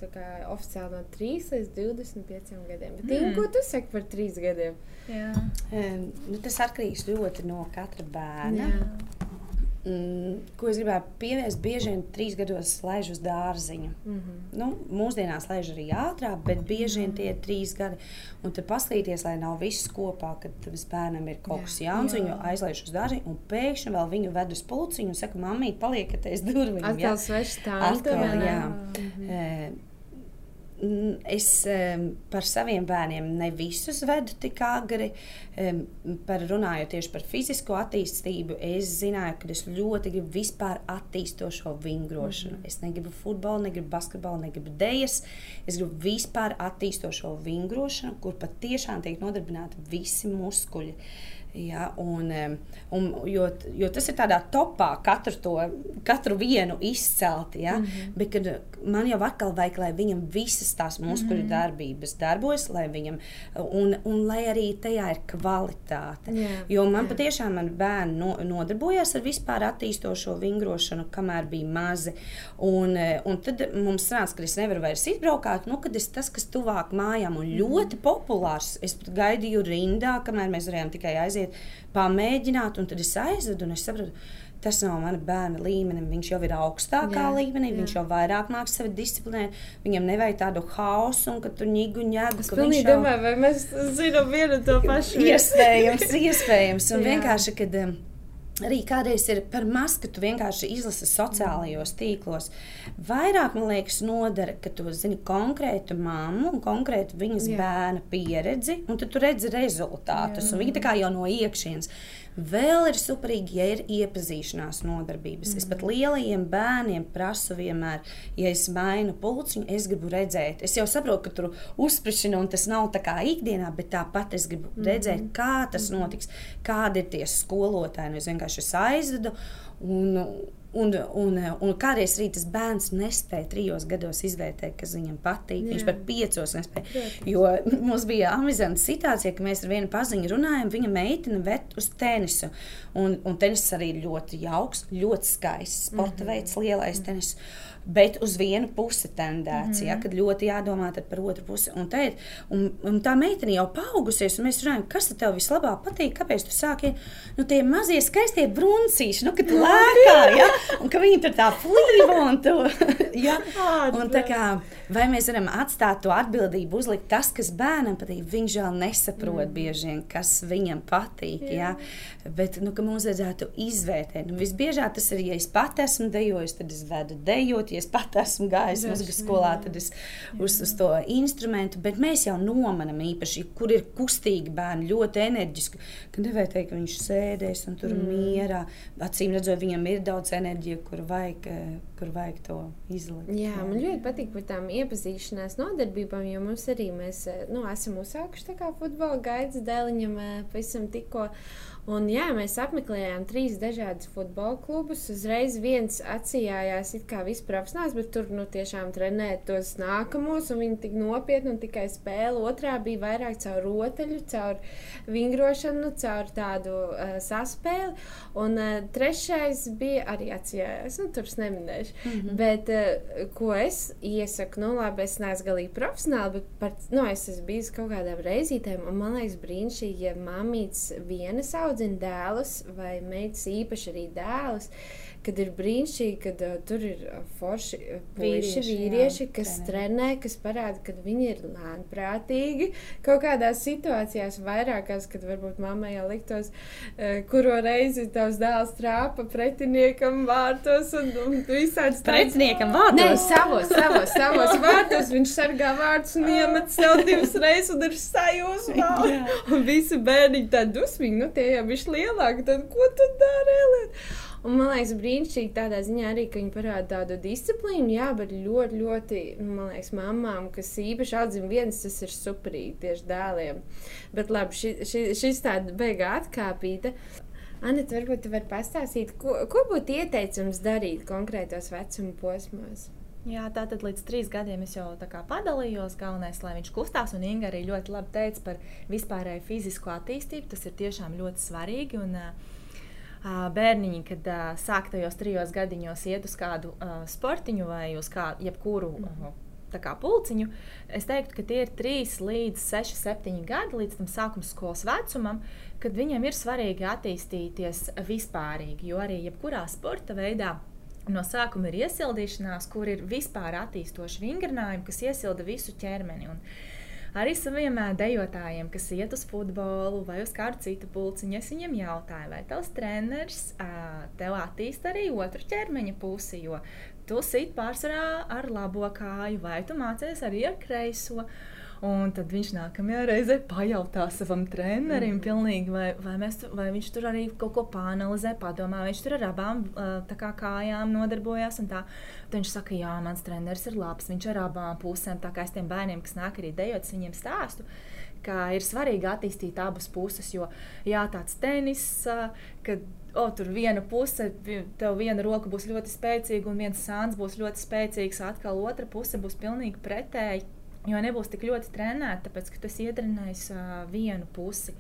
oficiāli no 3 līdz 25 gadiem. Bet, mm. Tīm, ko tu saki par 3 gadiem? Jā. Um, nu, tas atkarīgs ļoti no katra bērna. Jā. Mm, ko es gribēju pievērst, bieži vien trīs gados laiž uz dārziņu. Mm -hmm. nu, mūsdienās laiž arī ātrāk, bet bieži vien tie ir trīs gadi. Un tad paskatīties, lai nav viss kopā, kad bērnam ir kaut kas jauns, viņu aizlaiž uz dārziņu, un pēkšņi vēl viņu ved uz pulciņu un saka, mamīt, palieciet aiz durvīm. Atkal svešs tā. Atkal, jā. jā. Mm -hmm. e, Es par saviem bērniem ne visus vedu tik agri. Par runājot tieši par fizisko attīstību, es zināju, ka es ļoti gribu vispār attīstošo vingrošanu. Mm -hmm. Es negribu futbolu, negribu basketbolu, negribu dēļas. Es gribu vispār attīstošo vingrošanu, kur patiešām tiek nodarbināti visi muskuļi. Ja, un, un, jo, jo tas ir tādā topā, katru, to, katru vienu izcelt. Ja, mm -hmm. Bet man jau atkal vajag, lai viņam visas tās muskuļu mm -hmm. darbības darbojas, lai viņam, un, un lai arī tajā ir kvalitāte. Yeah, jo man yeah. patiešām man bērni no, nodarbojās ar vispār attīstošo vingrošanu, kamēr bija mazi. Un, un tad mums sanāca, ka es nevaru vairs izbraukāt, nu, kad es tas, kas tuvāk mājām un ļoti populārs, es pat gaidīju rindā, kamēr mēs varējām tikai aiziet aiziet, pamēģināt, un tad es aizvedu un es sapratu. Tas nav mana bērna līmenis. Viņš jau ir augstākā jā, līmenī, jā. viņš jau vairāk mākslinieks sevi disciplinēt. Viņam nevajag tādu hausu, un ka tur ņēgu ņēgu. Es pilnīgi jau... domāju, vai mēs zinām vienu to pašu. iespējams, iespējams. Un jā. vienkārši, kad um, arī kādreiz ir par maz, ka tu vienkārši izlasi sociālajos tīklos. Vairāk man liekas, nodara, ka tu zini konkrētu mammu un konkrētu viņas Jā. bērna pieredzi, un tu redzi rezultātus. Viņa tā kā jau no iekšienes. Vēl ir superīgi, ja ir iepazīšanās nodarbības. Mm. Es pat lielajiem bērniem prasu vienmēr, ja es mainu pulciņu, es gribu redzēt. Es jau saprotu, ka tur uzsprišana un tas nav tā kā ikdienā, bet tāpat es gribu redzēt, mm. kā tas notiks, kādi ir tie skolotāji. Nu, es vienkārši aizvedu. Un, Un, un, un kādreiz arī tas bērns nespēja trijos gados izvērtēt, kas viņam patīk. Jā. Viņš pat piecos nespēja. Protams. Jo mums bija amizanta situācija, ka mēs ar vienu paziņu runājam, viņa meitene vet uz tenisu. Un, un tenis arī ir ļoti jauks, ļoti skaists sporta mm -hmm. veids, lielais mm -hmm. tenis bet uz vienu pusi tendēts, mm ja, kad ļoti jādomā par otru pusi. Un, te, un, un tā meitene jau paaugusies, un mēs runājam, kas tev vislabāk patīk, kāpēc tu sāki nu, tie mazie skaistie bruncīši, nu, kad lēkā, ja, un ka viņi tur tā flīvo un tu, ja, un tā kā, vai mēs varam atstāt to atbildību, uzlikt tas, kas bērnam patīk, viņš vēl nesaprot mm. bieži vien, kas viņam patīk, Jā. ja, bet, nu, mums vajadzētu izvērtēt, nu, visbiežāk tas ir, ja es pat esmu dejojis, tad es vedu dejot, ja es pat esmu gājis muzikas skolā, tad es uz, uz to instrumentu. Bet mēs jau nomanām īpaši, kur ir kustīgi bērni, ļoti enerģiski. Ka nevajag teikt, ka viņš sēdēs un tur mm. mierā. Acīm redzot, viņam ir daudz enerģijas, kur vajag, kur vajag to izlikt. Jā, jā, man ļoti patīk par tām iepazīšanās nodarbībām, jo mums arī mēs nu, esam uzsākuši futbola gaidas dēliņam pavisam tikko. Un, jā, mēs apmeklējām trīs dažādus futbola klubus. Uzreiz viens acījājās, it kā viss profesionāls, bet tur nu, tiešām trenēt tos nākamos, un viņi tik nopietni un tikai spēle. Otrā bija vairāk caur rotaļu, caur vingrošanu, caur tādu uh, saspēli. Un uh, trešais bija arī acījājās, nu, tur es neminēšu. Mm -hmm. Bet uh, ko es iesaku, nu, labi, es neesmu galīgi profesionāli, bet par, nu, es esmu bijis kaut kādām reizītēm, un man liekas brīnišķīgi, ja mamīts viena sauc audzina dēlus vai meitas īpaši arī dēlus, kad ir brīnišķīgi, kad uh, tur ir forši puiši, vīrieši, jā, kas trenē. trenē, kas parāda, ka viņi ir lēnprātīgi. Kaut kādās situācijās, vairākās, kad varbūt mammai jau liktos, uh, kuro reizi tavs dēls trāpa pretiniekam vārtos un, un visādi tāds. Pretiniekam vārtos? Nē, savos, savos, savos vārtos. Viņš sargā vārdus un iemet sev divas reizes un ir sajūsmā. un visi bērniņi tā dusmīgi, nu tie jau bišķi lielāki, tad ko tu dari? Un man liekas, brīnišķīgi tādā ziņā arī, ka viņi parāda tādu disciplīnu, jā, bet ļoti, ļoti, man liekas, mamām, kas īpaši audzina viens, tas ir superīgi tieši dēliem. Bet labi, ši, ši, šis tāda beigā atkāpīta. Anita, varbūt tu vari pastāstīt, ko, ko būtu ieteicams darīt konkrētos vecuma posmos? Jā, tā tad līdz trīs gadiem es jau padalījos. Galvenais, lai viņš kustās, un Inga arī ļoti labi teica par vispārēju fizisko attīstību. Tas ir tiešām ļoti svarīgi. Un, uh, bērniņi, kad uh, sāk tajos trijos gadiņos iet uz kādu uh, sportiņu vai uz kādu jebkuru uh, kā pulciņu, es teiktu, ka tie ir 3 līdz 6, 7 gadi līdz tam sākuma skolas vecumam, kad viņam ir svarīgi attīstīties vispārīgi. Jo arī jebkurā sporta veidā no sākuma ir iesildīšanās, kur ir vispār attīstoši vingrinājumi, kas iesilda visu ķermeni. Un, uh, arī saviem dejotājiem, kas iet uz futbolu vai uz kādu citu pulciņu, es viņiem jautāju, vai tavs treneris tev attīst arī otru ķermeņa pusi, jo tu sit pārsvarā ar labo kāju, vai tu mācies arī ar kreiso. Un tad viņš nākamajā reizē pajautā savam trenerim, mm. pilnīgi, vai, vai, mēs, vai viņš tur arī kaut ko panelizē, padomā, vai viņš tur ar abām kā, kājām nodarbojās. Tad viņš saka, jā, mans treneris ir labs, viņš ar abām pusēm, tā kā es tiem bērniem, kas nāk arī dejot, viņiem stāstu ka ir svarīgi attīstīt abas puses. Jo jā, tāds tenis, kad oh, tur viena puse, tev viena roka būs ļoti spēcīga, un viens sāns būs ļoti spēcīgs, atkal otra puse būs pilnīgi pretēji. Jo nebūs tik ļoti trenēta, tāpēc ka tas iedrenēs uh, vienu pusi.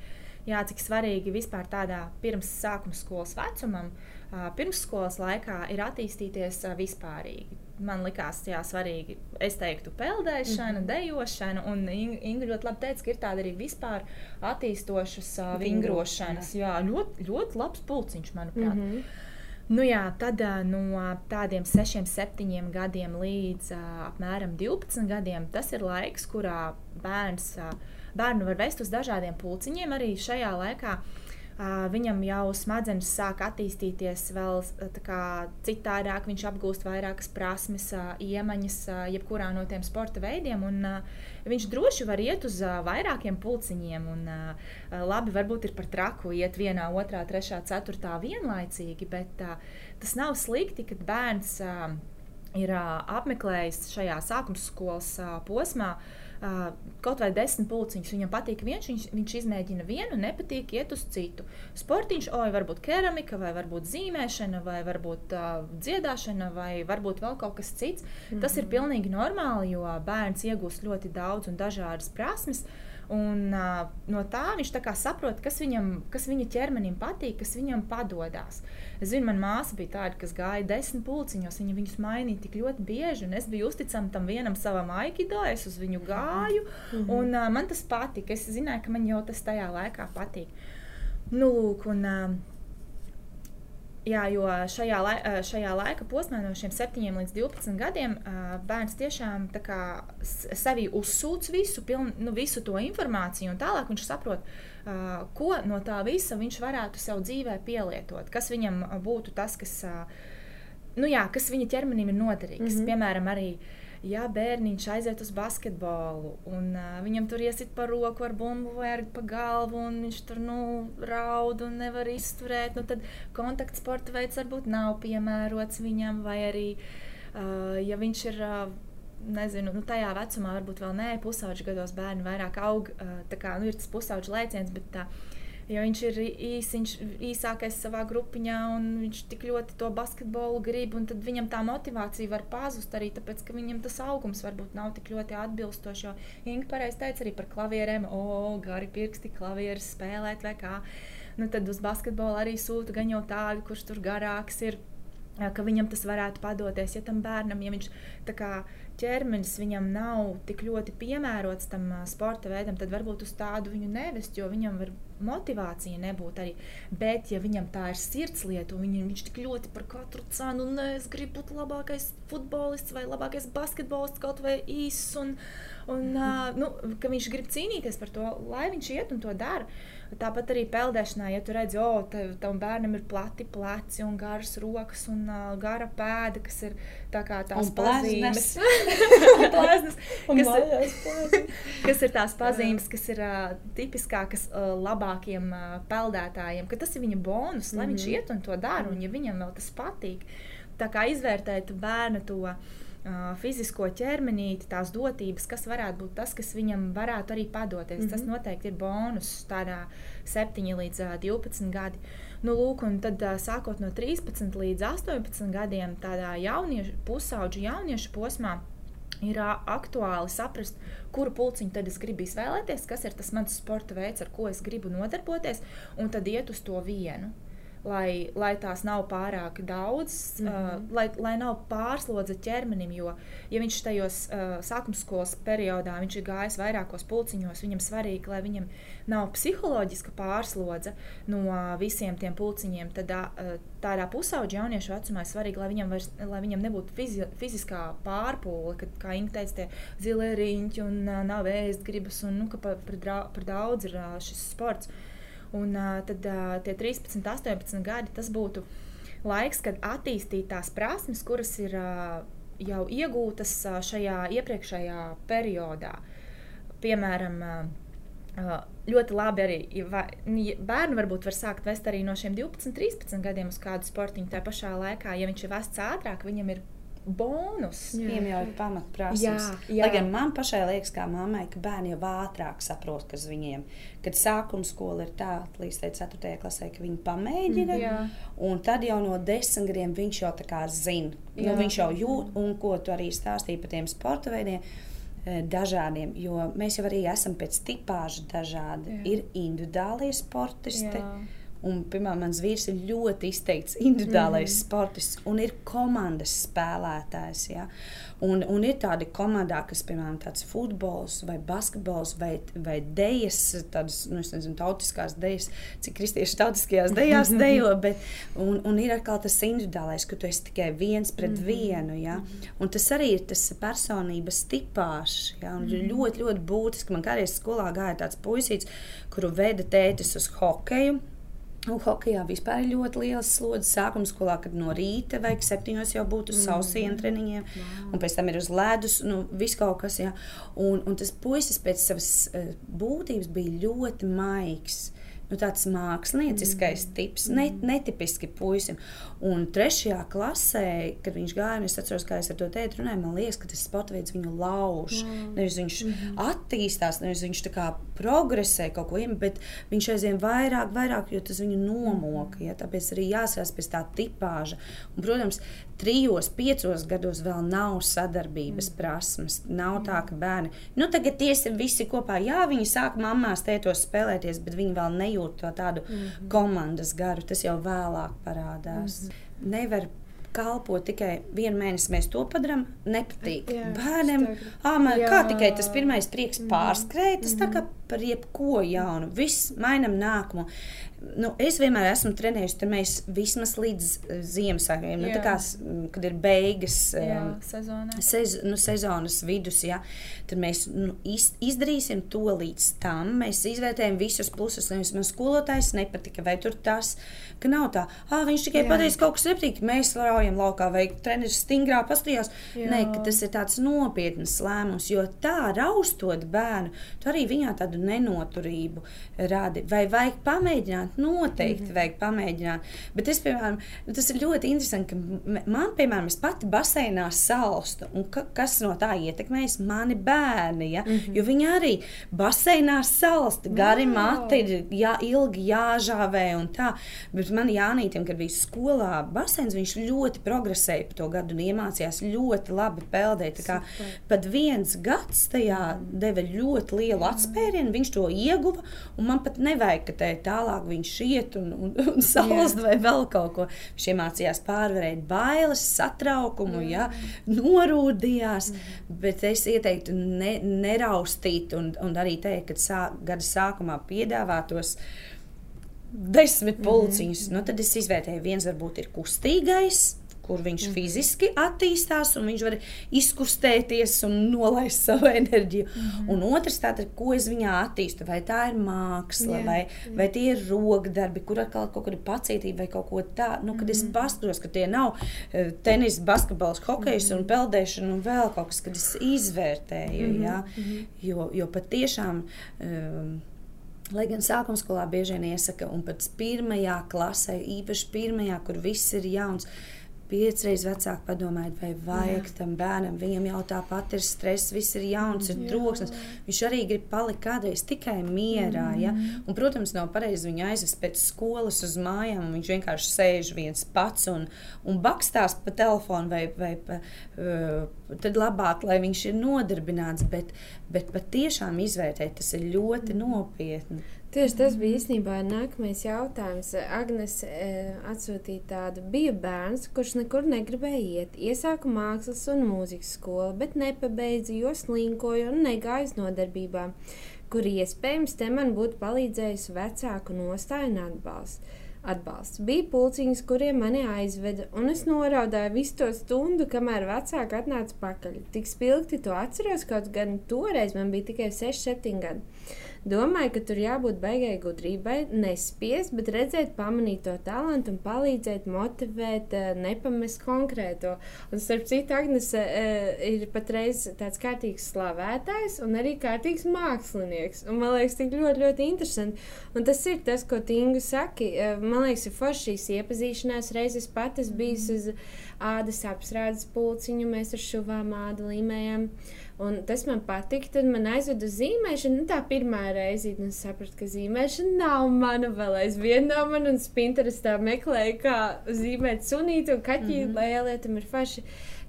Jā, cik svarīgi vispār tādā pirms sākuma skolas vecumam, uh, pirmsskolas laikā ir attīstīties uh, vispārīgi. Man liekas, jā, svarīgi, es teiktu, peldēšana, mm -hmm. dejošana, un Inga ļoti labi teica, ka ir tāda arī vispār attīstošas uh, vingrošanas. Jā, ļoti, ļoti labs pulciņš, manuprāt. Mm -hmm. Nu jā, tad no tādiem 6, 7 gadiem līdz apmēram 12 gadiem tas ir laiks, kurā bērns, bērnu var vest uz dažādiem pulciņiem. Arī šajā laikā Uh, viņam jau smadzenes sāk attīstīties vēl kā, citādāk, viņš apgūst vairākas prasmes, iemaņas, jebkurā no tiem sporta veidiem. Un, viņš droši var iet uz vairākiem pulciņiem. Un, labi, varbūt ir par traku iet vienā, otrā, trešā, ceturtā vienlaicīgi, bet tas nav slikti, kad bērns ir apmeklējis šajā sākuma skolas posmā. Uh, kaut vai desmit pulciņus. Viņam patīk viens, viņš, viņš izmēģina vienu, nepatīk iet uz citu. Sportiņš, oi, varbūt keramika, vai varbūt zīmēšana, vai varbūt uh, dziedāšana, vai varbūt vēl kaut kas cits. Mm -hmm. Tas ir mhm. pilnīgi normāli, jo bērns iegūst ļoti daudz un dažādas prasmes. Uh, Un, uh, no tā viņš tā saprot, kas viņam, kas viņa ķermenim patīk, kas viņam padodas. Es zinu, manā māsā bija tāda, kas gāja desmit pulciņos. Viņa viņus mainīja tik ļoti bieži, es biju uzticama tam vienam savam aikido, es uz viņu gāju, mm -hmm. un uh, man tas patika. Es zināju, ka man jau tas tajā laikā patīk. Nu, lūk, un, uh, Jā, jo šajā, lai, šajā laika posmā, no šiem 7 līdz 12 gadiem, bērns tiešām kā, sevi uzsūc visu, piln, nu, visu to informāciju, un tālāk viņš saprot, ko no tā visa viņš varētu sev dzīvē pielietot. Kas viņam būtu tas, kas, nu, jā, kas viņa ķermenim ir noderīgs. Mm -hmm. Piemēram, arī ja bērniņš aiziet uz basketbolu un uh, viņam tur iesit pa roku ar bumbu vai ar pa galvu, un viņš tur nu, raud un nevar izturēt, nu, tad kontaktsporta veids varbūt nav piemērots viņam, vai arī, uh, ja viņš ir. Uh, Nezinu, nu, tajā vecumā varbūt vēl nē, pusauģa gados bērni vairāk aug. Tā kā nu, ir tas pusauģa lēciens, bet uh, Jo viņš ir īsiņš, īsākais savā grupiņā, un viņš tik ļoti to basketbolu grib. Tad viņam tā motivācija var pazust arī tāpēc, ka viņam tas augums varbūt nav tik ļoti atbilstošs. Jo Inga pareizi teica arī par klavierēm, o, gari pirksti, klavieres spēlēt vai kā. Nu, tad uz basketbolu arī sūta gan jau tādu, kurš tur garāks ir ka viņam tas varētu padoties. Ja tam bērnam, ja viņš kā, ķermenis viņam nav tik ļoti piemērots tam sporta veidam, tad varbūt uz tādu viņu nevest, jo viņam var motivācija nebūt arī. Bet, ja viņam tā ir sirdslieta, un viņam, viņš tik ļoti par katru cenu, un es gribu būt labākais futbolists vai labākais basketbolists, kaut vai īss, un, un uh, nu, ka viņš grib cīnīties par to, lai viņš iet un to dara. Tāpat arī peldēšanā, ja tu redzi, o, oh, tam bērnam ir plati pleci un garas rokas un uh, gara pēda, kas ir tā kā tās pazīmes. plēznes, kas, ir, kas ir tās pazīmes, kas ir uh, tipiskākas uh, labākiem uh, peldētājiem, ka tas ir viņa bonus, lai mm -hmm. viņš mhm. iet un to dara, un ja viņam vēl tas patīk. Tā kā izvērtēt bērnu to uh, fizisko ķermenīti, tās dotības, kas varētu būt tas, kas viņam varētu arī padoties. Mm -hmm. Tas mhm. noteikti ir bonus tādā 7 līdz uh, 12 gadi. Nu, lūk, un tad sākot no 13 līdz 18 gadiem, tādā jauniešu, pusauģu jauniešu posmā, ir aktuāli saprast, kuru pulciņu tad es gribu izvēlēties, kas ir tas mans sporta veids, ar ko es gribu nodarboties, un tad iet uz to vienu lai, lai tās nav pārāk daudz, mm -hmm. uh, lai, lai nav pārslodze ķermenim. Jo, ja viņš tajos uh, sākuma skolas periodā viņš ir gājis vairākos pulciņos, viņam svarīgi, lai viņam nav psiholoģiska pārslodze no uh, visiem tiem pulciņiem, tad uh, tādā pusauģa jauniešu vecumā ir svarīgi, lai viņam, vairs, lai viņam nebūtu fizi fiziskā pārpūle, kad, kā Inga teica, tie zilie riņķi un uh, nav ēst gribas, un nu, ka par, par, par daudz ir uh, šis sports. Uh, Un tad tie 13, 18 gadi tas būtu laiks, kad attīstīt tās prasmes, kuras ir jau iegūtas šajā iepriekšējā periodā. Piemēram, ļoti labi arī bērni varbūt var sākt vest arī no šiem 12, 13 gadiem uz kādu sportiņu. Tā pašā laikā, ja viņš ir vests ātrāk, viņam ir bonus. Iemļaut pamatprasības. Lai gan man pašai liekas, kā mammai, ka bērni jau ātrāk saprot, kas viņiem, kad sākuma skola ir tā, līdz 4. klasē, ka viņi pamēģina, jā. un tad jau no desmit gadiem viņš jau tā kā zina, nu, viņš jau jūt, un ko tu arī stāstīji par tiem sporta veidiem e, dažādiem, jo mēs jau arī esam pēc tipāža dažādi. Jā. Ir individuālie sportisti. Jā Un, piemēram, mans vīrs ir ļoti izteikts individuālais mm. sportists un ir komandas spēlētājs. Ja? Un, un ir tādi komandā, kas, piemēram, tāds futbols vai basketbols vai, vai dejas, tādas, nu, nezinu, tautiskās dejas, cik kristieši tautiskajās dejās dejo, bet, un, un ir atkal tas individuālais, ka tu esi tikai viens pret mm vienu, ja? Un tas arī ir tas personības tipāšs, ja? Un mm ļoti, ļoti būtiski. Man kādreiz skolā gāja tāds puisīts, kuru veda tētis uz hokeju, Un hokeja vispār ir ļoti liels slodzi. Sākuma skolā, kad no rīta vajag septiņos jau būt uz sausiem mm. treniņiem, wow. un pēc tam ir uz ledus, nu, viss kaut kas. Jā. Un, un tas puisis pēc savas uh, būtības bija ļoti maigs nu, tāds mākslinieckais mm. tips, ne, mm. netipiski puisim. Un trešajā klasē, kad viņš gāja, es atceros, kā es ar to teicu, runāju, man liekas, ka tas sporta veids viņu lauž. Mm. Nevis viņš mm -hmm. attīstās, nevis viņš tā kā progresē kaut ko bet viņš aizvien vairāk, vairāk, jo tas viņu nomoka. Ja? Tāpēc arī jāsaka pēc tā tipāža. Un, protams, trijos, piecos gados vēl nav sadarbības mm. prasmes. Nav tā, ka bērni, nu tagad tiesim visi kopā. Jā, viņi sāk mamās tētos spēlēties, bet viņi vēl nejūt to tādu mm komandas garu. Tas jau vēlāk parādās. Mm. Nevar kalpo tikai vienu mēnesi, mēs to padarām. Nepatīk. Jā, Bērnam, āmēr, kā tikai tas pirmais prieks mhm. pārskrēja, tas mm tā kā mhm. par jebko jaunu. Viss mainām nākamo nu, es vienmēr esmu trenējusi, tad mēs vismaz līdz eh, Ziemassvētkiem, nu, kā, kad ir beigas jā, sezonā. sez, nu, sezonas vidus, jā, tad mēs nu, iz, izdarīsim to līdz tam. Mēs izvērtējam visus plusus. Nevis man skolotājs nepatika, vai tur tas, ka nav tā, ah, viņš tikai pateica kaut kas nepatīk, mēs raujam laukā, vai treneris stingrā paskatījās. Nē, tas ir tāds nopietns lēmums, jo tā raustot bērnu, tu arī viņā tādu nenoturību radi. Vai vajag pamēģināt? Noteikti mm -hmm. vajag pamēģināt. Bet es, piemēram, tas ir ļoti interesanti, ka man, piemēram, es pati baseinā salstu. Un ka, kas no tā ietekmējas? Mani bērni. Ja? Mm -hmm. Jo viņi arī baseinā salsta. Gari wow. mati ir jā, ilgi jāžāvē un tā. Bet man Jānītam, kad bija skolā baseins, viņš ļoti progresēja pa to gadu un iemācījās ļoti labi peldēt. Pat viens gads tajā deva ļoti lielu atspērienu, viņš to ieguva. Man pat nevajag, ka te tālāk viņš viņš iet un, un, un salst vai vēl kaut ko. Viņš iemācījās pārvarēt bailes, satraukumu, mm. ja, norūdījās. Mm. Bet es ieteiktu ne, neraustīt un, un arī teikt, ka sā, gada sākumā piedāvātos desmit pulciņus. Mm -hmm. nu, tad es izvērtēju, viens varbūt ir kustīgais kur viņš mm fiziski attīstās, un viņš var izkustēties un nolaist savu enerģiju. Mm. Un otrs, tātad, ko es viņā attīstu, vai tā ir māksla, yeah. vai, yeah. vai tie ir rokdarbi, kur atkal kaut kāda pacietība vai kaut ko tādu. Nu, kad mm es mhm. paskatos, ka tie nav uh, tenis, basketbols, hokejs mm un peldēšana un vēl kaut kas, kad es izvērtēju. Mm ja? mm -hmm. jo, jo patiešām. Um, Lai gan sākuma skolā bieži vien iesaka, un pēc pirmajā klasē, īpaši pirmajā, kur viss ir jauns, uh, piecreiz vecāki padomājiet, vai vajag Jā. tam bērnam. Viņam jau tāpat ir stress, viss ir jauns, ir troksnis. Viņš arī grib palikt kādreiz tikai mierā. Mm. Ja? Un, protams, nav pareizi viņu aizvest pēc skolas uz mājām. Viņš vienkārši sēž viens pats un, un bakstās pa telefonu, vai, vai pa, uh, tad labāk, lai viņš ir nodarbināts. Bet, bet patiešām izvērtēt, tas ir ļoti mm. nopietni. Tieši tas bija īstenībā nākamais jautājums. Agnes e, atsūtīja tādu, bija bērns, kurš nekur negribēja iet. Iesāku mākslas un mūzikas skolu, bet nepabeidzu, jo slinkoju un negāju uz nodarbībām, kur iespējams te man būtu palīdzējusi vecāku nostāju un atbalsts. Atbalsts. Bija pulciņas, kuriem mani aizveda, un es noraudāju visu to stundu, kamēr vecāki atnāca pakaļ. Tik spilgti to atceros, kaut gan toreiz man bija tikai 6, 7 gadi. Domāju, ka tur jābūt baigai gudrībai, nespiest, bet redzēt, pamanīt to talantu un palīdzēt, motivēt, eh, nepamest konkrēto. Un, starp citu, Agnēs eh, ir patreiz tāds kārtīgs slavētājs un arī kārtīgs mākslinieks. Un, man liekas, tik ļoti, ļoti interesanti. Un tas ir tas, ko Tingu saki. Eh, man liekas, ir forši šīs iepazīšanās reizes pat es biju uz ādas apstrādes pulciņu, mēs ar šuvām ādu līmējām. Uh, Un tas man patika. Tad man aizveda uz zīmēšanu. Nu, tā pirmā reize, kad es sapratu, ka zīmēšana nav mana, vēl aizvien nav mana. Un Pinterestā meklēju, kā zīmēt sunītu un kaķīti, mm -hmm. lai ielietam ir faši.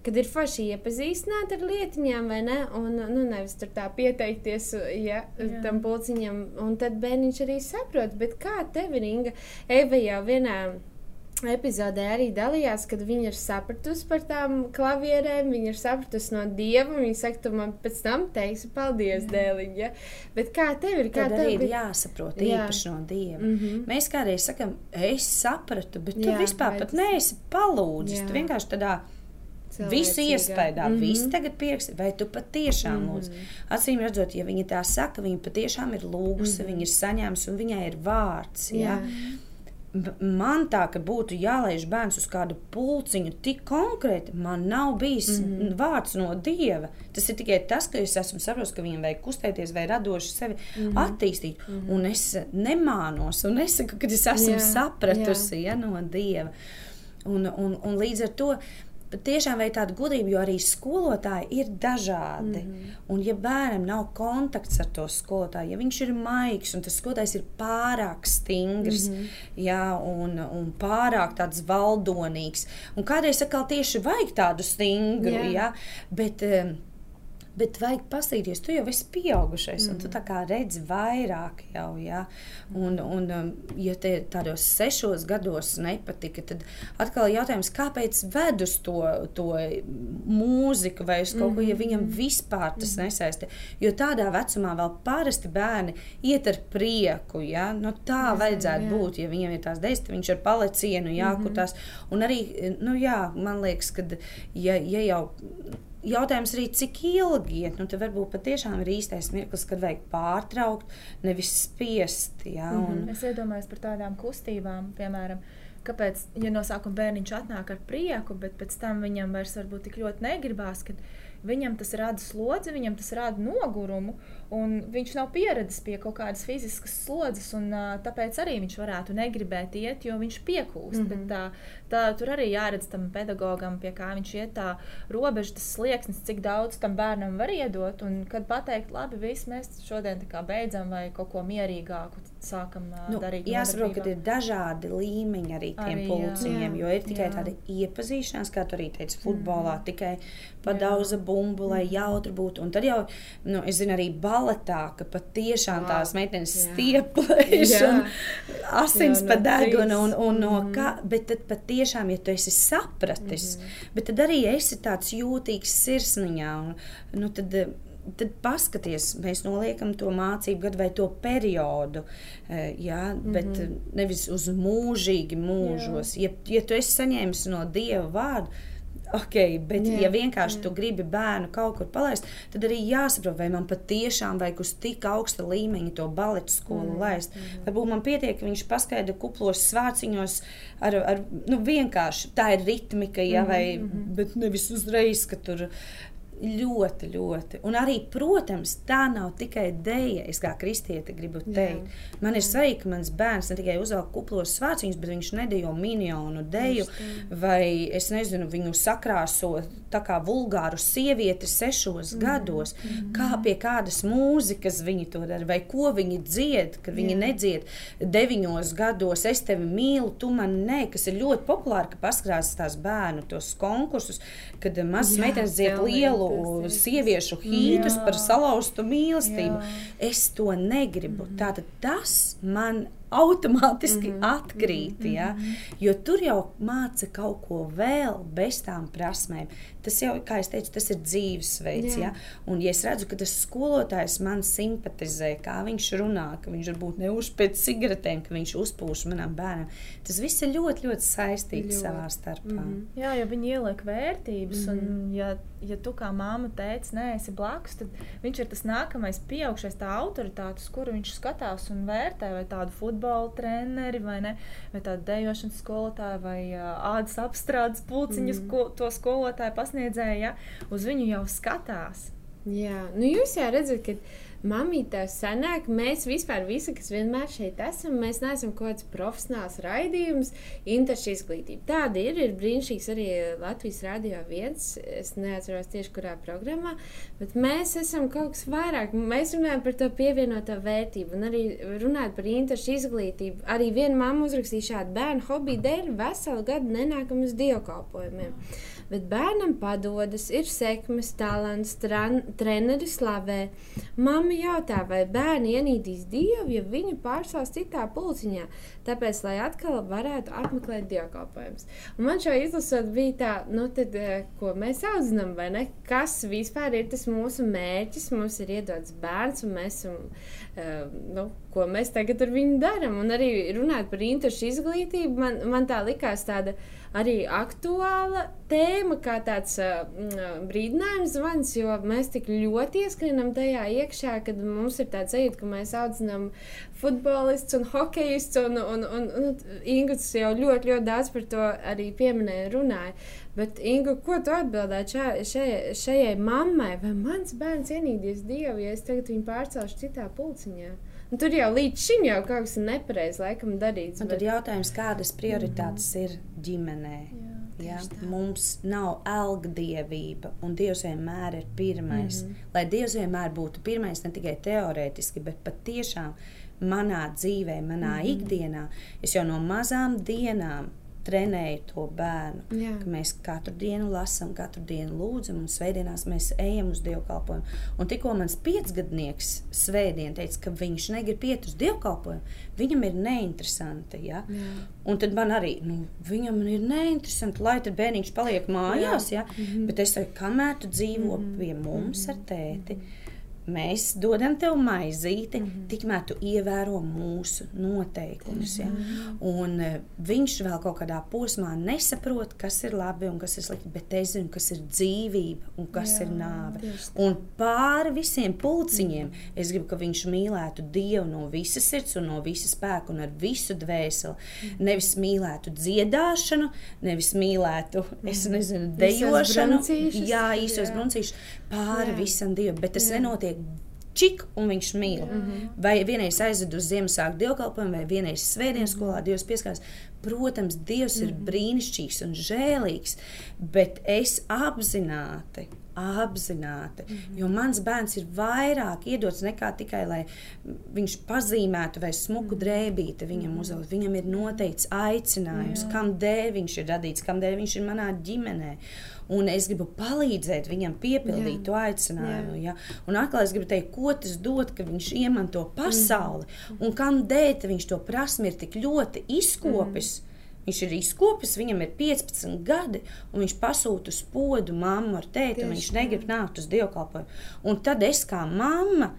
Kad ir forši iepazīstināt ar lietiņām, vai ne? Un nu, nevis tur tā pieteikties ja, Jā. tam pulciņam. Un tad bērniņš arī saprot, bet kā tev ir Inga? Eva jau vienā epizodē arī dalījās, kad viņa ir sapratusi par tām klavierēm, viņa ir sapratusi no dieva. Viņa saka, tu man pēc tam teiksi, paldies, dēliņa. Ja? Bet kā tev ir? Kā Tad tev ir jāsaprot jā. īpaši no dieva. Mm -hmm. Mēs kādreiz sakam, es sapratu, bet tu jā, vispār pat neesi palūdzis. Jā. Tu vienkārši tādā. Visu iespējā, mm -hmm. viss tagad pierakst, vai tu patiešām mm -hmm. lūdz. Acīm redzot, ja viņa tā saka, viņa patiešām ir lūgusi, mm -hmm. viņa ir saņēmusi un viņai ir vārds. Ja? Jā man tā, ka būtu jālaiž bērns uz kādu pulciņu, tik konkrēti, man nav bijis mm -hmm. vārds no dieva. Tas ir tikai tas, ka es esmu saprotis, ka viņam vajag kustēties vai radoši sevi mm -hmm. attīstīt. Mm -hmm. Un es nemānos, un nesaku, ka es esmu jā, sapratusi jā. Ja, no dieva. Un, un, un līdz ar to tiešām vajag tādu gudrību, jo arī skolotāji ir dažādi. Mm -hmm. Un, ja bērnam nav kontakts ar to skolotāju, ja viņš ir maigs un tas skolotājs ir pārāk stingrs mm -hmm. jā, un, un pārāk tāds valdonīgs, un kādreiz atkal tieši vajag tādu stingru, yeah. jā, bet. Um, Bet vajag paskatīties, tu jau esi pieaugušais, mm. un tu tā kā redzi vairāk jau. Ja? Un, un, um, ja te tādos sešos gados nepatika, tad atkal jautājums, kāpēc ved uz to, to mūziku vai uz kaut ko, ja viņam mm-hmm. vispār tas mm. nesaista. Jo tādā vecumā vēl parasti bērni iet ar prieku. Ja? Nu, tā jā, vajadzētu jā. būt, ja viņam ir tās dēļas, tad viņš ar palecienu jākutās. Mm -hmm. Un arī, nu jā, man liekas, ka ja, ja jau jautājums arī, cik ilgi iet. Nu, tad varbūt patiešām ir īstais mirklis, kad vajag pārtraukt, nevis spiest. Ja, un... mm -hmm. Es iedomājos par tādām kustībām, piemēram. Kāpēc, ja no sākuma bērniņš atnāk ar prieku, bet pēc tam viņam vairs varbūt tik ļoti negribās, kad viņam tas rada slodzi, viņam tas rada nogurumu, un viņš nav pieredzējis pie kaut kādas fiziskas slodzes, un tāpēc arī viņš varētu negribēt iet, jo viņš piekūst. Mm -hmm. Bet, tā, tā, tur arī jāredz tam pedagogam, pie kā viņš iet tā robeža, tas slieksnis, cik daudz tam bērnam var iedot, un kad pateikt, labi, viss mēs šodien beidzam vai kaut ko mierīgāku sākam nu, darīt. Jāsaprot, ka ir dažādi līmeņi arī tiem arī, pulciņiem, jā, jo ir tikai jā. tāda iepazīšanās, kā tu arī teici, futbolā, mm tikai padauza bumbu, lai jautri būtu. Un tad jau, nu, es zinu, arī baletā, ka patiešām wow. tās meitenes stieplēš un asins pa degunu un, un no mm. kā, bet tad patiešām, ja tu esi sapratis, mm. bet tad arī esi tāds jūtīgs sirsniņā, un, nu, tad, tad paskaties, mēs noliekam to mācību gadu vai to periodu, eh, jā, bet mm -hmm. nevis uz mūžīgi mūžos. Jā. Ja, ja tu esi saņēmis no Dieva vārdu, Ok, bet, jā, ja vienkārši jā. tu gribi bērnu kaut kur palaist, tad arī jāsaprot, vai man patiešām vajag uz tik augsta līmeņa to baletu skolu mm, laist. Mm. Varbūt man pietiek, ka viņš paskaidro kuplos svāciņos, ar, ar nu, vienkārši tā ir ritmika, ja, mm, vai, mm -hmm. bet nevis uzreiz, ka tur Ļoti, ļoti. Un arī, protams, tā nav tikai dēļa. Es kā kristiete gribu teikt, jā, man ir svarīgi, ka mans bērns ne tikai uzvelk kuplos svāciņus, bet viņš nedejo miljonu dēļu, vai es nezinu, viņu sakrāso tā kā vulgāru sievieti sešos mm. gados. Mm. Kā pie kādas mūzikas viņi to dara, vai ko viņi dzied, kad viņi jā. nedzied deviņos gados. Es tevi mīlu, tu man nē, kas ir ļoti populāri, ka paskrās tās bērnu tos konkursus, kad mazas meitenes dzied lielu lielu sieviešu hītus jā. par salauztu mīlestību. Jā. Es to negribu. Mm. Tātad tas man automātiski mm -hmm. atkrīt. Mm -hmm. ja? Jo tur jau māca kaut ko vēl bez tām prasmēm. Tas jau, kā jau teicu, tas ir dzīvesveids. Ja? Un, ja es redzu, ka tas skolotājs man simpatizē, kā viņš runā, ka viņš varbūt neuž pēc cigaretēm, ka viņš uzpūš manam bērnam, tas viss ir ļoti, ļoti saistīts ļoti. savā starpā. Mm -hmm. Jā, ja viņi ieliek vērtības, mm -hmm. un ja, ja tu kā māma teici, nē, esi blakus, tad viņš ir tas nākamais pieaugšais, tā autoritāte, uz kuru viņš skatās un vērtē vai tādu futbolu futbola treneri vai, ne, vai tādu dejošanas skolotāju vai ādas apstrādes pulciņu mm. sko, to skolotāju pasniedzēju, ja, uz viņu jau skatās. Jā, nu jūs jau redzat, ka Mamīte, senāk mēs vispār, visi, kas vienmēr šeit esam, mēs neesam kaut kāds profesionāls raidījums, interešu izglītība. Tāda ir, ir brīnišķīgs arī Latvijas Rādio viens, es neatceros tieši kurā programmā, bet mēs esam kaut kas vairāk. Mēs runājam par to pievienoto vērtību un arī runājot par interešu izglītību. Arī viena mamma uzrakstīja šādu bērnu hobiju dēļ veselu gadu nenākam uz dievkalpojumiem. Mm bet bērnam padodas, ir sekmes, talants, tran, treneris slavē. Mamma jautā, vai bērni ienīdīs dievu, ja viņu pārsās citā pulciņā, tāpēc, lai atkal varētu apmeklēt dievkalpojumus. Man šo izlasot bija tā, nu tad, eh, ko mēs audzinām, vai ne? Kas vispār ir tas mūsu mērķis? Mums ir iedots bērns, un mēs esam, uh, nu, ko mēs tagad ar viņu darām. Un arī runāt par interešu izglītību, man, man tā likās tāda arī aktuāla tēma, kā tāds uh, brīdinājums zvans, jo mēs tik ļoti ieskrienam tajā iekšā, kad mums ir tāds sajūta, ka mēs audzinām futbolists un hokejists, un, un, un, un Ingūns jau ļoti, ļoti daudz par to arī pieminēja, runāja. Bet, Ingu, ko tu atbildētu šai, šai, šai mammai? Vai mans bērns ienīdīs Dievu, ja es tagad viņu pārcelšu citā pulciņā? Un tur jau līdz šim jau kaut kas nepareizi laikam darīts. Un bet... tad jautājums, kādas prioritātes mm ir ģimenē? Jā, ja? Mums nav algdievība, un Dievs vienmēr ir pirmais. Mm -hmm. Lai Dievs vienmēr būtu pirmais ne tikai teorētiski, bet patiešām manā dzīvē, manā mm -hmm. ikdienā, es jau no mazām dienām trenēju to bērnu. Jā. Mēs katru dienu lasām, katru dienu lūdzam, un svētdienās mēs ejam uz dievkalpojumu. Un tikko mans piecgadnieks svētdien teica, ka viņš negrib iet uz dievkalpojumu, viņam ir neinteresanti. Ja? Jā. Un tad man arī, nu, viņam ir neinteresanti, lai tad bērniņš paliek mājās. Jā. Ja? Mm -hmm. Bet es saku, kamēr tu dzīvo mm -hmm. pie mums ar tēti. Mm -hmm mēs dodam tev maizīti, mm -hmm. tikmēr tu ievēro mūsu noteikumus. Ja? Mm -hmm. Un uh, viņš vēl kaut kādā posmā nesaprot, kas ir labi un kas ir slikti, bet es zinu, kas ir dzīvība un kas Jā, ir nāve. Un pāri visiem pulciņiem es gribu, ka viņš mīlētu Dievu no visas sirds un no visas spēka un ar visu dvēseli. Mm -hmm. Nevis mīlētu dziedāšanu, nevis mīlētu, es mhm. nezinu, dejošanu, jā, īsos bruncīšus, pāri Jā. visam Dievam, bet tas Jā. nenotiek čik, un viņš mīl. Mm -hmm. Vai vienreiz aizved uz Ziemassvētku dievkalpojumu, vai vienreiz svētdienas -hmm. skolā Dievs pieskārās. Protams, Dievs mm -hmm. ir mhm. brīnišķīgs un žēlīgs, bet es apzināti apzināti. Mm -hmm. Jo mans bērns ir vairāk iedots nekā tikai, lai viņš pazīmētu vai smuku mm -hmm. drēbīti viņam mm -hmm. uzlikt. Viņam ir noteikts aicinājums, Jā. kam dēļ viņš ir radīts, kam dēļ viņš ir manā ģimenē un es gribu palīdzēt viņam piepildīt jā. to aicinājumu. Jā. Ja? Un atkal es gribu teikt, ko tas dod, ka viņš iemanto pasauli mm. un kam dēļ viņš to prasmi ir tik ļoti izkopis. Mm. Viņš ir izkopis, viņam ir 15 gadi, un viņš pasūta uz podu mammu ar tēti, un viņš negrib nākt uz dievkalpojumu. Un tad es kā mamma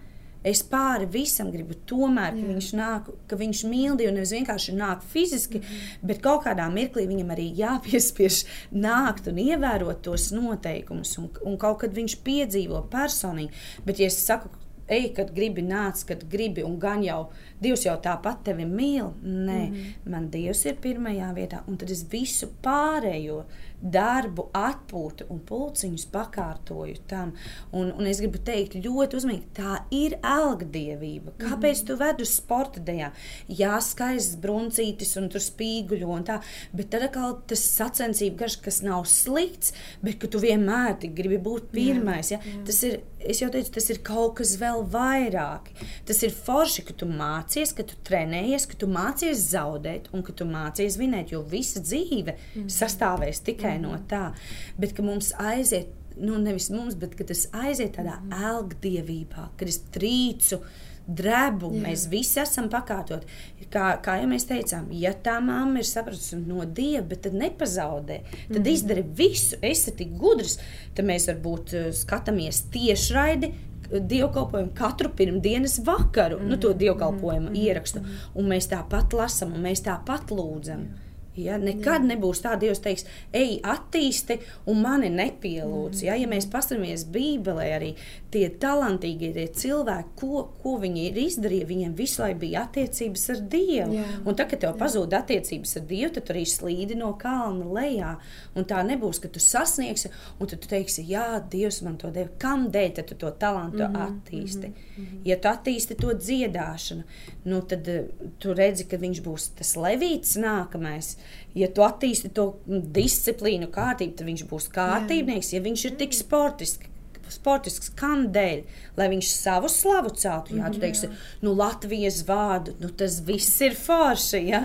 Es pāri visam gribu tomēr, ka Jā. viņš nāk, ka viņš mīl Dievu, nevis vienkārši nāk fiziski, mm. bet kaut kādā mirklī viņam arī jāpiespiež nākt un ievērot tos noteikumus, un, un kaut kad viņš piedzīvo personīgi. Bet, ja es saku, ej, kad gribi nāc, kad gribi, un gan jau Dievs jau tāpat tevi mīl, nē, mm. man Dievs ir pirmajā vietā, un tad es visu pārējo darbu, atpūtu un pulciņus pakārtoju tam. Un, un es gribu teikt, ļoti uzmanīgi, tā ir algdievība. Kāpēc mm. tu ved uz sporta dejām? Jā, skaists bruncītis un tur spīguļo un tā, bet tad atkal tas sacensību garš, kas nav slikts, bet ka tu vienmēr gribi būt pirmais. Jā, ja? jā. Tas ir, es jau teicu, tas ir kaut kas vēl vairāk. Tas ir forši, ka tu mācies, ka tu trenējies, ka tu mācies zaudēt un ka tu mācies vinēt, jo visa dzīve mm. sastāvēs tikai tikai no tā, bet ka mums aiziet, nu nevis mums, bet tas aiziet tādā elgdievībā, kad es trīcu. Drebu, Jā. mēs visi esam pakārtot. Kā, kā jau mēs teicām, ja tā mamma ir sapratusi no dieva, tad nepazaudē. Tad mm -hmm. izdara visu, esi tik gudrs. Tad mēs varbūt uh, skatāmies tiešraidi, dievkalpojumu katru pirmdienas vakaru, mm -hmm. nu, to mhm. dievkalpojumu mm -hmm. ierakstu. Un mēs tāpat lasām, un mēs tāpat lūdzam. Jā. Ja? Nekad Jā. nebūs tā, Dievs teiks, ej, attīsti, un mani nepielūdz. Ja? ja mēs paskatāmies Bībelē, arī tie talantīgie tie cilvēki, ko, ko viņi ir izdarījuši, viņiem visu laiku bija attiecības ar Dievu. Jā. Un tad, kad tev pazūd attiecības ar Dievu, tad arī slīdi no kalna lejā. Un tā nebūs, ka tu sasniegsi, un tu teiksi, Jā, Dievs man to deva. Kam dēļ tu to talantu mm -hmm. attīsti? Mm -hmm. Ja tu attīsti to dziedāšanu, nu, tad uh, tu redzi, ka viņš būs tas levīts nākamais ja tu attīsti to disciplīnu, kārtību, tad viņš būs kārtībnieks. Ja viņš ir tik sportisks, sportisks kam dēļ, lai viņš savu slavu celtu, jā, tu teiksi, nu, Latvijas vārdu, nu, tas viss ir forši. Ja?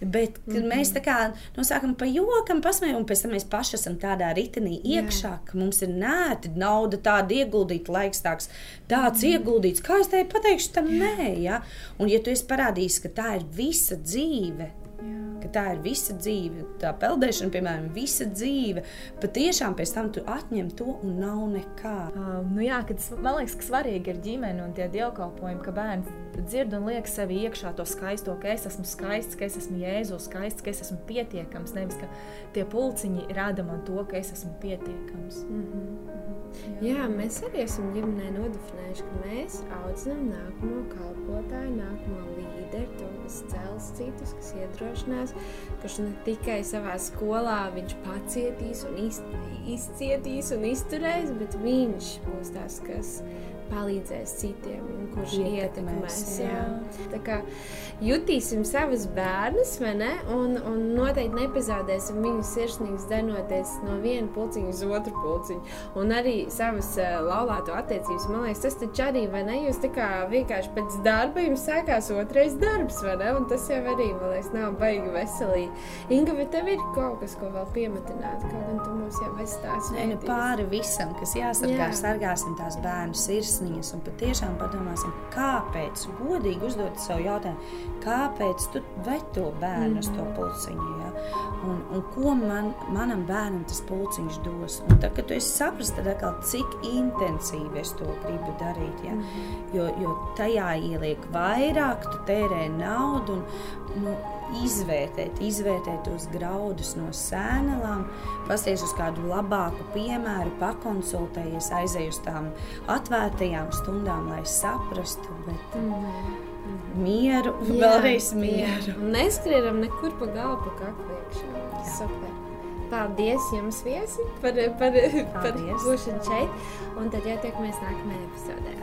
Bet mm -hmm. mēs tā kā no sākuma pa jokam pasmējam, un pēc tam mēs paši esam tādā ritenī iekšā, Jā. ka mums ir nērti nauda tāda ieguldīta, laiks tāds, tāds mm. ieguldīts. Kā es tev pateikšu, tam nē, ja? Un ja tu esi parādījis, ka tā ir visa dzīve, Jā ka tā ir visa dzīve. Tā peldēšana, piemēram, visa dzīve. Patiešām pēc tam tu atņem to un nav nekā. Uh, nu jā, kad, man liekas, ka svarīgi ir ģimene un tie dievkalpojumi, ka bērns dzird un liek sev iekšā to skaisto, ka es esmu skaists, ka es esmu jēzus, skaists, ka es esmu pietiekams. Nevis ka tie pulciņi rāda man to, ka es esmu pietiekams. Mm -hmm. Jā. Jā, mēs arī esam ģimenē nodefinējuši, ka mēs audzinām nākamo kalpotāju, nākamo līderi, to, kas cels citus, kas iedrošinās, kurš ne tikai savā skolā viņš pacietīs un iz, izcietīs un izturēs, bet viņš būs tas, kas palīdzēs citiem kurš ietekmēs. Jā. Tā kā jutīsim savus bērnus, vai ne? Un, un noteikti nepazaudēsim viņus sirsnīgi denoties no viena pulciņa uz otru pulciņu. Un arī savas uh, laulāto attiecības. Man liekas, tas taču arī, vai ne? Jūs tā kā vienkārši pēc darba jums sākās otrais darbs, vai ne? Un tas jau arī, man liekas, nav baigi veselīgi. Inga, vai tev ir kaut kas, ko vēl piemetināt? Kaut gan tu mums jau esi tās. Nē, nu pāri visam, kas jāsargā, Jā. sargāsim tās bērnu sirds sirsniņas un patiešām padomāsim, kāpēc, godīgi uzdot sev jautājumu, kāpēc tu ved to bērnu uz to mm. pulciņu, ja? un, un ko man, manam bērnam tas pulciņš dos. Un tad, kad tu esi saprast, tad atkal, cik intensīvi es to gribu darīt, ja? Mm. jo, jo tajā ieliek vairāk, tu tērē naudu un nu, izvērtēt, izvērtēt tos graudus no sēnelām, pasties uz kādu labāku piemēru, pakonsultējies, aizej uz tām atvērtajām stundām, lai saprastu, bet mm mieru, jā, vēlreiz mieru. Neskrienam nekur pa galvu, pa kaklu iekšā. Super. Paldies jums, viesi, par, par, Paldies. par būšanu šeit. Un tad jau tiekamies nākamajā epizodē.